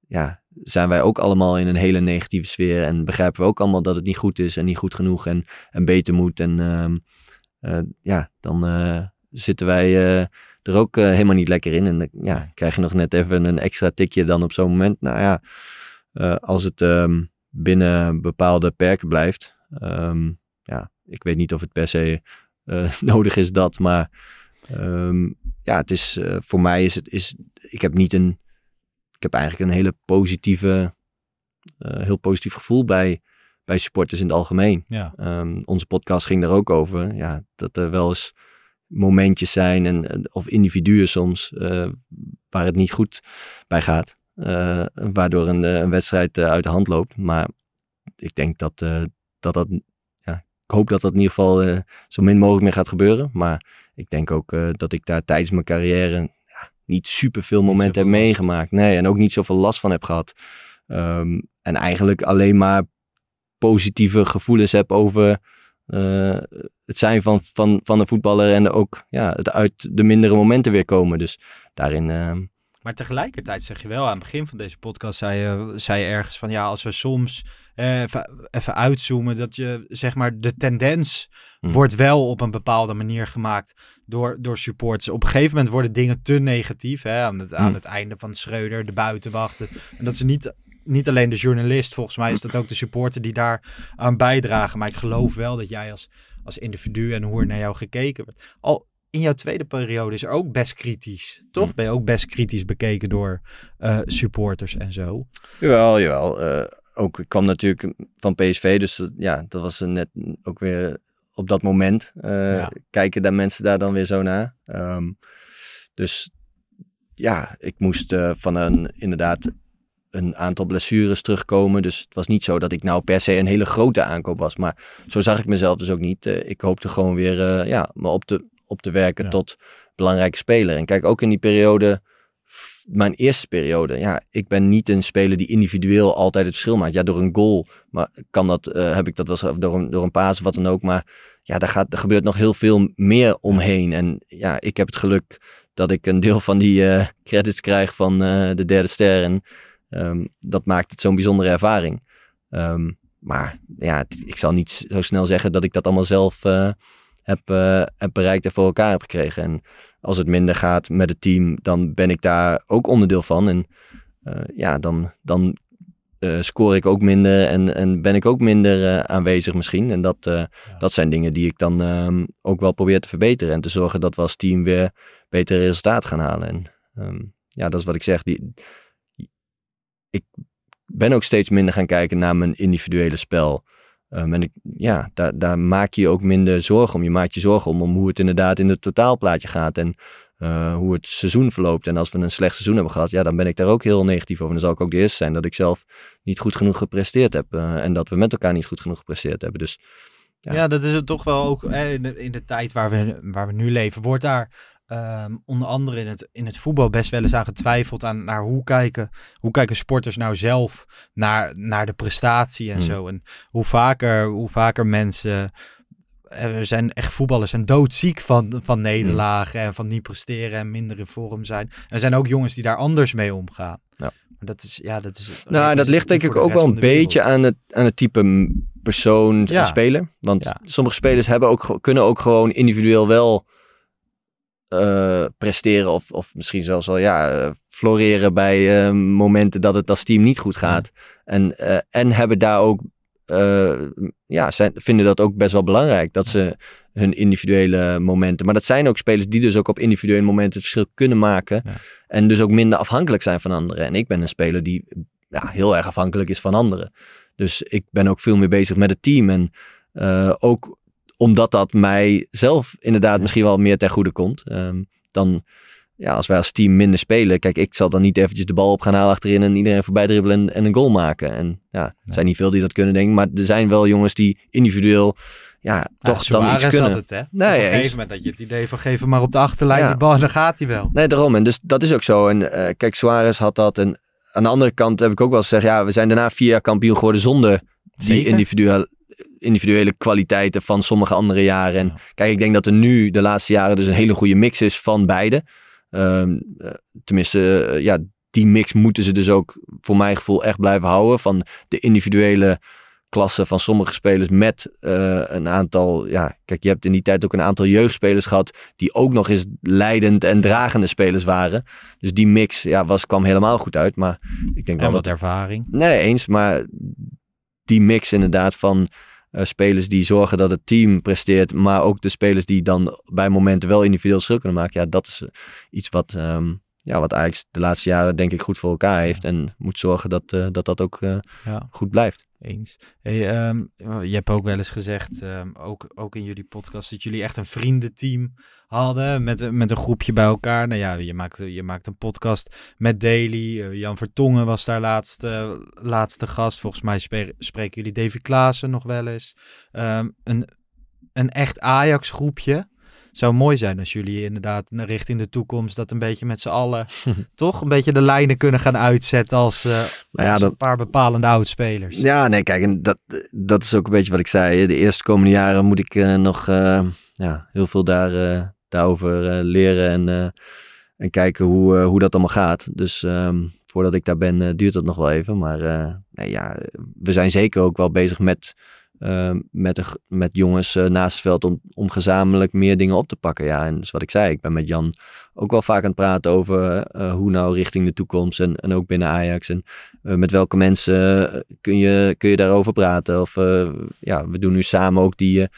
ja, zijn wij ook allemaal in een hele negatieve sfeer. En begrijpen we ook allemaal dat het niet goed is en niet goed genoeg en, en beter moet. En ehm, eh, ja, dan eh, zitten wij er ook helemaal niet lekker in. En dan ja, krijg je nog net even een extra tikje dan op zo'n moment. Nou ja, als het ehm, binnen bepaalde perken blijft. ja, ik weet niet of het per se nodig is dat, maar ehm, ja, het is, eh, voor mij is het, is, ik heb niet een, ik heb eigenlijk een hele positieve, eh, heel positief gevoel bij, bij supporters in het algemeen. Ja. Ehm, onze podcast ging daar ook over. Ja, dat er wel eens momentjes zijn, en, of individuen soms, eh, waar het niet goed bij gaat. eh, waardoor een, eh, een wedstrijd eh, uit de hand loopt. Maar ik denk dat eh, dat, dat ik hoop dat dat in ieder geval eh, zo min mogelijk meer gaat gebeuren. Maar ik denk ook eh, dat ik daar tijdens mijn carrière ja, niet super veel momenten heb meegemaakt. Nee, en ook niet zoveel last van heb gehad. Ehm, en eigenlijk alleen maar positieve gevoelens heb over eh, het zijn van, van, van een voetballer en ook ja, het uit de mindere momenten weer komen. Dus daarin, ehm, Maar tegelijkertijd zeg je wel, aan het begin van deze podcast zei je, zei je ergens van ja, als we soms even, even uitzoomen, dat je zeg maar de tendens Mhm. wordt wel op een bepaalde manier gemaakt door, door supporters. Op een gegeven moment worden dingen te negatief. Hè, aan, het, aan Mhm. het einde van Schreuder, de buitenwachten. En dat ze niet, niet alleen de journalist, volgens mij is dat ook de supporter die daar aan bijdragen. Maar ik geloof wel dat jij als, als individu en hoe er naar jou gekeken wordt. Al in jouw tweede periode is er ook best kritisch. Toch? Mhm. Ben je ook best kritisch bekeken door eh, supporters en zo. Jawel, jawel. Eh, ook, ik kwam natuurlijk van PSV, dus dat- ja, dat was net ook weer op dat moment. eh, Ja. Kijken daar mensen daar dan weer zo naar. Ehm, dus ja, ik moest uh, van een inderdaad een aantal blessures terugkomen. Dus het was niet zo dat ik nou per se een hele grote aankoop was. Maar zo zag ik mezelf dus ook niet. Uh, ik hoopte gewoon weer ja, me op te, op te werken ja. tot belangrijke speler. En kijk, ook in die periode, mijn eerste periode. Ja, ik ben niet een speler die individueel altijd het verschil maakt. Ja, door een goal maar kan dat, uh, heb ik dat wel eens, door een, door een paas of wat dan ook. Maar ja, daar, gaat, er gebeurt nog heel veel meer omheen. En ja, ik heb het geluk dat ik een deel van die uh, credits krijg van uh, de derde ster. En um, dat maakt het zo'n bijzondere ervaring. Um, maar ja, ik zal niet zo snel zeggen dat ik dat allemaal zelf heb, heb bereikt en voor elkaar heb gekregen. En als het minder gaat met het team, dan ben ik daar ook onderdeel van. En ja, dan, dan uh, scoor ik ook minder en, en ben ik ook minder uh, aanwezig misschien. En dat, ja. dat zijn dingen die ik dan um, ook wel probeer te verbeteren. En te zorgen dat we als team weer betere resultaten gaan halen. En um, ja, dat is wat ik zeg. Die, ik ben ook steeds minder gaan kijken naar mijn individuele spel. Um, en ik, ja, daar, daar maak je je ook minder zorgen om. Je maakt je zorgen om, om hoe het inderdaad in het totaalplaatje gaat. En uh, hoe het seizoen verloopt. En als we een slecht seizoen hebben gehad, ja, dan ben ik daar ook heel negatief over. En dan zal ik ook de eerste zijn dat ik zelf niet goed genoeg gepresteerd heb. Uh, en dat we met elkaar niet goed genoeg gepresteerd hebben. Dus, ja. dat is het toch wel ook hè, in, de, in de tijd waar we, waar we nu leven. Wordt daar um, onder andere in het, in het voetbal best wel eens aan getwijfeld aan naar hoe kijken, hoe kijken sporters nou zelf naar, naar de prestatie en hmm. zo. En hoe vaker, hoe vaker mensen er zijn echt voetballers zijn doodziek van, van nederlagen en van niet presteren en minder in vorm zijn. er zijn ook jongens die daar anders mee omgaan. Ja. Maar dat is, ja, dat is. Nou, dat ligt denk ik ook wel een beetje aan het, aan het type persoon ja. en speler. Want ja. sommige spelers hebben ook, kunnen ook gewoon individueel wel uh, presteren of, of misschien zelfs wel ja, floreren bij uh, momenten dat het als team niet goed gaat. En, uh, en hebben daar ook ja, zijn, vinden dat ook best wel belangrijk. Dat ze hun individuele momenten. Maar dat zijn ook spelers die dus ook op individuele momenten het verschil kunnen maken. Ja. En dus ook minder afhankelijk zijn van anderen. En ik ben een speler die ja, heel erg afhankelijk is van anderen. Dus ik ben ook veel meer bezig met het team. En uh, ook omdat dat mij zelf inderdaad misschien wel meer ten goede komt. Um, dan ja, als wij als team minder spelen, kijk, ik zal dan niet eventjes de bal op gaan halen achterin en iedereen voorbij dribbelen en, en een goal maken. En ja, er zijn niet veel die dat kunnen, denk ik, maar er zijn wel jongens die individueel, ja, toch ja, dan iets kunnen. Het, hè? Nee, op een gegeven moment dat je het idee van geven maar op de achterlijn ja. de bal, dan gaat hij wel. Nee, daarom. En dus dat is ook zo. En uh, kijk, Suarez had dat. En aan de andere kant heb ik ook wel gezegd, ja, we zijn daarna vier jaar kampioen geworden zonder die individuele individuele kwaliteiten van sommige andere jaren. En kijk, ik denk dat er nu de laatste jaren dus een hele goede mix is van beide. Um, uh, tenminste, uh, ja, die mix moeten ze dus ook voor mijn gevoel echt blijven houden. Van de individuele klasse van sommige spelers met uh, een aantal... Ja, kijk, je hebt in die tijd ook een aantal jeugdspelers gehad... die ook nog eens leidend en dragende spelers waren. Dus die mix ja, was, kwam helemaal goed uit. Maar ik denk en wel wat dat, ervaring. Nee, eens. Maar die mix inderdaad van... Uh, spelers die zorgen dat het team presteert, maar ook de spelers die dan bij momenten wel individueel verschil kunnen maken. Ja, dat is iets wat, um, ja, wat Ajax de laatste jaren denk ik goed voor elkaar heeft. En moet zorgen dat uh, dat, dat ook uh, ja. goed blijft. Eens. Hey, um, je hebt ook wel eens gezegd, um, ook, ook in jullie podcast, dat jullie echt een vriendenteam hadden met, met een groepje bij elkaar. Nou ja, je maakt, je maakt een podcast met Daily. Uh, Jan Vertongen was daar laatste, laatste gast. Volgens mij spreken jullie Davy Klaassen nog wel eens. Um, een, een echt Ajax groepje zou mooi zijn als jullie inderdaad richting de toekomst dat een beetje met z'n allen toch een beetje de lijnen kunnen gaan uitzetten als, uh, nou ja, als dat... een paar bepalende oudspelers. Ja, nee, kijk, en dat, dat is ook een beetje wat ik zei. De eerste komende jaren moet ik uh, nog uh, ja, heel veel daar, daarover leren en, en kijken hoe, hoe dat allemaal gaat. Dus um, voordat ik daar ben, duurt dat nog wel even. Maar nee, ja, we zijn zeker ook wel bezig met uh, met, de, met jongens uh, naast het veld om, om gezamenlijk meer dingen op te pakken. Ja, en dus wat ik zei, ik ben met Jan ook wel vaak aan het praten over uh, hoe nou richting de toekomst en, en ook binnen Ajax. En met welke mensen kun, je, kun je daarover praten. Of ja, we doen nu samen ook die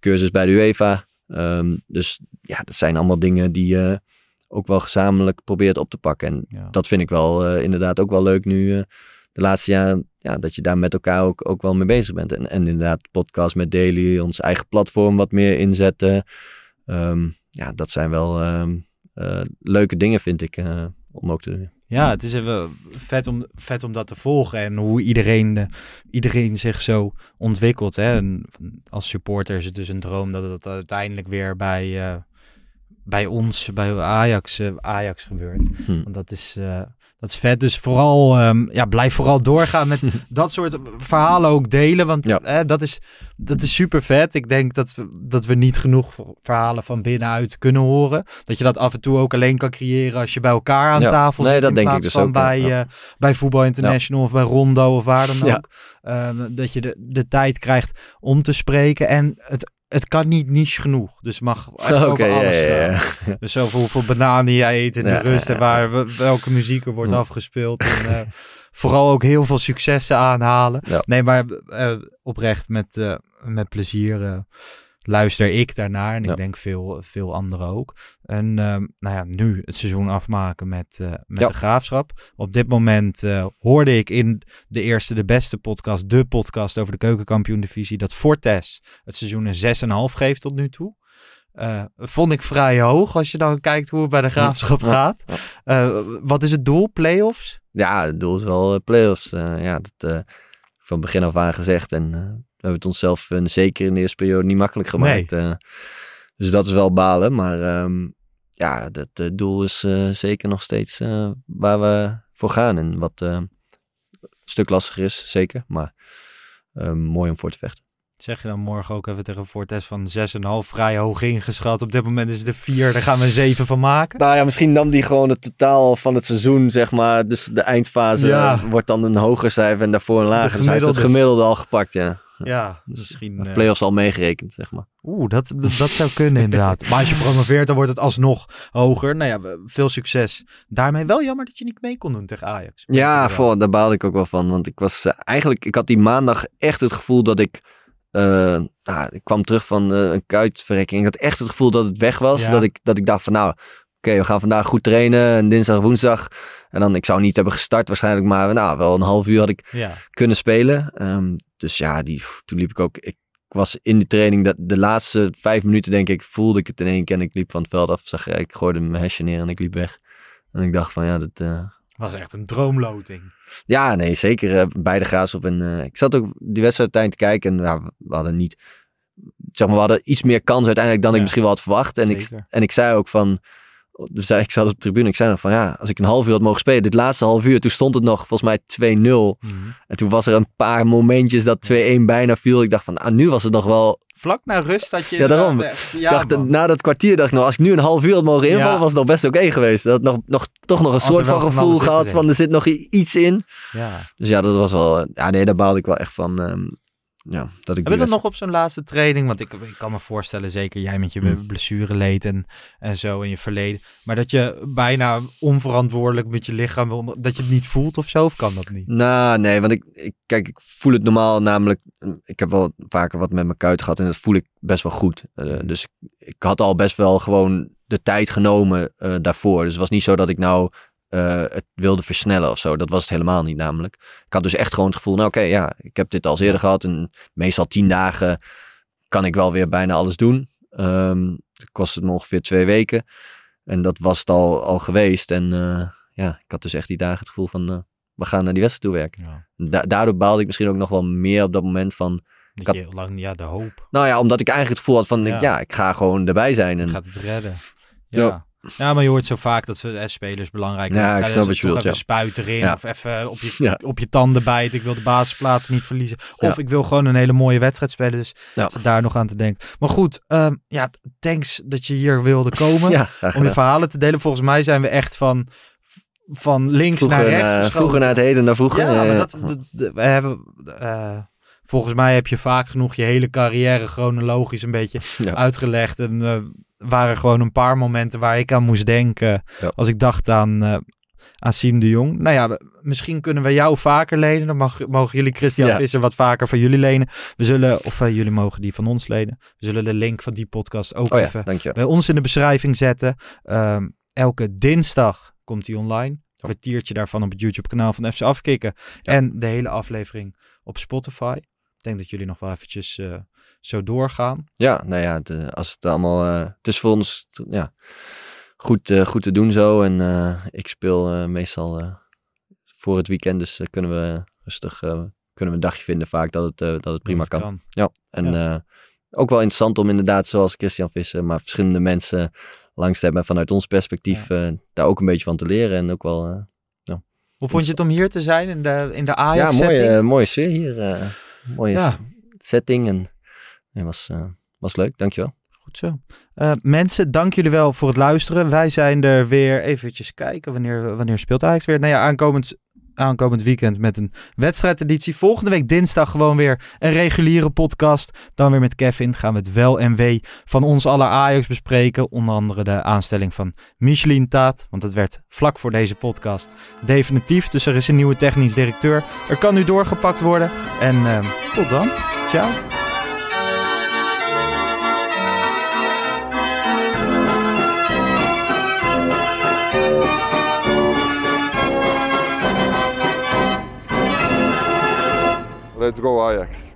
cursus bij de UEFA. Um, dus ja, dat zijn allemaal dingen die je ook wel gezamenlijk probeert op te pakken. En ja. dat vind ik wel inderdaad ook wel leuk nu de laatste jaren, ja, dat je daar met elkaar ook, ook wel mee bezig bent. En, en inderdaad, podcast met Daily, ons eigen platform wat meer inzetten. Um, ja, dat zijn wel um, uh, leuke dingen, vind ik. Uh, om ook te doen. Ja, het is even vet om, vet om dat te volgen en hoe iedereen, eh, iedereen zich zo ontwikkelt. Hè. En als supporter is het dus een droom dat het uiteindelijk weer bij, eh, bij ons, bij Ajax, eh, Ajax gebeurt. Hm. Want dat is, eh, dat is vet. Dus vooral, ehm, ja, blijf vooral doorgaan met dat soort verhalen ook delen. Want Ja. eh, dat, is, dat is super vet. Ik denk dat we, dat we niet genoeg verhalen van binnenuit kunnen horen. Dat je dat af en toe ook alleen kan creëren als je bij elkaar aan Ja. tafel Nee, zit. dat in denk ik dus van ook, bij, Ja. bij Voetbal International of bij Rondo of waar dan ook. Ehm, dat je de, de tijd krijgt om te spreken. En het, het kan niet niche genoeg. Dus mag over alles ja, ja. gaan. Dus over hoeveel bananen jij eet in de rust. En waar, we- welke muziek er wordt Hm. afgespeeld. En eh, vooral ook heel veel successen aanhalen. Nee, maar eh, oprecht met, eh, met plezier luister ik daarnaar. En Ja. ik denk veel, veel anderen ook. En ehm, nou ja, nu het seizoen afmaken met, eh, met Ja. de graafschap. Op dit moment eh, hoorde ik in de eerste, de beste podcast, de podcast over de keukenkampioen-divisie, dat Fortes het seizoen een 6,5 geeft tot nu toe. Eh, vond ik vrij hoog als je dan kijkt hoe het bij de graafschap gaat. Wat is het doel? Playoffs? Ja, het doel is wel play-offs. Ja, dat van begin af aan gezegd. En we hebben het onszelf eh, zeker in de eerste periode niet makkelijk gemaakt. eh. dus dat is wel balen. Maar ehm, ja, het eh, doel is eh, zeker nog steeds eh, waar we voor gaan. En wat eh, een stuk lastiger is, zeker. Maar eh, mooi om voor te vechten. Zeg je dan morgen ook even tegen Fortes van 6,5 vrij hoog ingeschat. Op dit moment is het de 4, daar gaan we een 7 van maken. Nou ja, misschien nam die gewoon het totaal van het seizoen, zeg maar. Dus de eindfase Ja. wordt dan een hoger cijfer en daarvoor een lager. Dus hij heeft het gemiddelde al gepakt, ja. Ja, Dus misschien... Of eh, play-offs al meegerekend, zeg maar. Oeh, dat, dat, dat zou kunnen inderdaad. Maar als je promoveert, dan wordt het alsnog hoger. Nou ja, veel succes. Daarmee wel jammer dat je niet mee kon doen tegen Ajax. Ja, voor, daar baalde ik ook wel van. Want ik was eh, eigenlijk, ik had die maandag echt het gevoel dat ik. eh, nou, ik kwam terug van eh, een kuitverrekking. Ik had echt het gevoel dat het weg was. Ja. Dat, ik, dat ik dacht van nou, oké, we gaan vandaag goed trainen. En dinsdag, woensdag. En dan, ik zou niet hebben gestart waarschijnlijk. Maar nou, wel een half uur had ik Ja, kunnen spelen. Ehm, dus ja, die, toen liep ik ook. Ik was in die training, dat, de laatste vijf minuten denk ik, voelde ik het in één keer. En ik liep van het veld af. Zag, ik gooide mijn hesje neer en ik liep weg. En ik dacht van ja, dat. eh, was echt een droomloting. ja, nee, zeker eh, bij de Graafschap. En eh, ik zat ook die wedstrijd uiteindelijk te kijken. En ja, we hadden niet... Zeg maar, we hadden iets meer kans uiteindelijk dan ik misschien wel had verwacht. En ik, en ik zei ook van... Dus ik zat op de tribune. Ik zei nog van ja, als ik een half uur had mogen spelen. Dit laatste half uur, toen stond het nog volgens mij 2-0. Mhm. En toen was er een paar momentjes dat 2-1 bijna viel. Ik dacht van, ah, nu was het nog wel... Vlak na rust had je Ja, daarom. echt- Ja, dacht, man. na dat kwartier dacht ik nog, als ik nu een half uur had mogen invallen, Ja. was het nog best oké geweest. Dat had nog, nog, toch nog een soort van gevoel gehad van, er zit nog iets in. ja. Dus ja, dat was wel. Ja, nee, daar baalde ik wel echt van. ehm, ja, dat ik Heb je die dat nog op zo'n laatste training? Want ik, ik kan me voorstellen, zeker jij met je Hmm. blessure leed en, en zo in je verleden. Maar dat je bijna onverantwoordelijk met je lichaam wil, dat je het niet voelt of zo, of kan dat niet? Nou, nee, want ik, ik, kijk, ik voel het normaal namelijk. Ik heb wel vaker wat met mijn kuit gehad en dat voel ik best wel goed. Eh, dus ik, ik had al best wel gewoon de tijd genomen eh, daarvoor. Dus het was niet zo dat ik nou eh, het wilde versnellen of zo. Dat was het helemaal niet namelijk. Ik had dus echt gewoon het gevoel, nou oké, ja, ik heb dit al eerder gehad. En meestal tien dagen kan ik wel weer bijna alles doen. Ehm het kost het me ongeveer twee weken. En dat was het al, al geweest. En eh, ja, ik had dus echt die dagen het gevoel van, eh, we gaan naar die wedstrijd toe werken. Ja. Da- daardoor baalde ik misschien ook nog wel meer op dat moment van... Dat had- je lang, ja, de hoop. Nou ja, omdat ik eigenlijk het gevoel had van, Ja. ja, ik ga gewoon erbij zijn. En, gaat het redden. Ja. Ja. Ja. maar je hoort zo vaak dat we eh, spelers belangrijk Ja, zijn. ik Dus snap wat je ja. spuiten erin Ja. of even op je, Ja. op je tanden bijten. Ik wil de basisplaats niet verliezen. Of Ja. ik wil gewoon een hele mooie wedstrijd spelen. Dus Ja. daar nog aan te denken. Maar goed, ehm, ja, thanks dat je hier wilde komen. ja, om je verhalen te delen. Volgens mij zijn we echt van, van links vroeger, naar rechts naar, geschoten. vroeger naar het heden, naar vroeger. Ja, Ja, maar ja. dat, dat- dat- we hebben, eh, volgens mij heb je vaak genoeg je hele carrière chronologisch een beetje Ja. uitgelegd. En eh waren gewoon een paar momenten waar ik aan moest denken Ja. als ik dacht aan, eh aan Siem de Jong. Nou ja, misschien kunnen we jou vaker lenen. Dan mag, mogen jullie Christian Ja. Visser wat vaker van jullie lenen. We zullen, of eh, jullie mogen die van ons lenen. We zullen de link van die podcast ook Oh ja, even dankjewel. bij ons in de beschrijving zetten. Ehm, elke dinsdag komt die online. Een kwartiertje daarvan op het YouTube kanaal van FC Afkikken. En de hele aflevering op Spotify. Ik denk dat jullie nog wel eventjes eh, zo doorgaan. Ja, nou ja, het, eh, als het allemaal... eh, het is voor ons, ja, goed, eh, goed te doen zo. En ik speel meestal voor het weekend, dus kunnen we rustig kunnen we een dagje vinden vaak dat het, dat het prima Dat kan. Ja, en Ja. ook wel interessant om inderdaad, zoals Christian Visser, maar verschillende mensen langs te hebben en vanuit ons perspectief daar ook een beetje van te leren. En ook wel, Hoe vond je het om hier te zijn in de, in de ja, Ajax-setting? mooie, mooie sfeer hier. mooie Ja. setting en het was, eh, was leuk, dankjewel. Goed zo. Eh, mensen, dank jullie wel voor het luisteren. Wij zijn er weer eventjes kijken wanneer, wanneer speelt Ajax weer. Nou ja, aankomend, aankomend weekend met een wedstrijdeditie. Volgende week dinsdag gewoon weer een reguliere podcast. Dan weer met Kevin gaan we het wel en wee van ons aller Ajax bespreken. Onder andere de aanstelling van Michelin Taat. Want dat werd vlak voor deze podcast definitief. Dus er is een nieuwe technisch directeur. Er kan nu doorgepakt worden. En ehm, tot dan. Ciao. Let's go Ajax.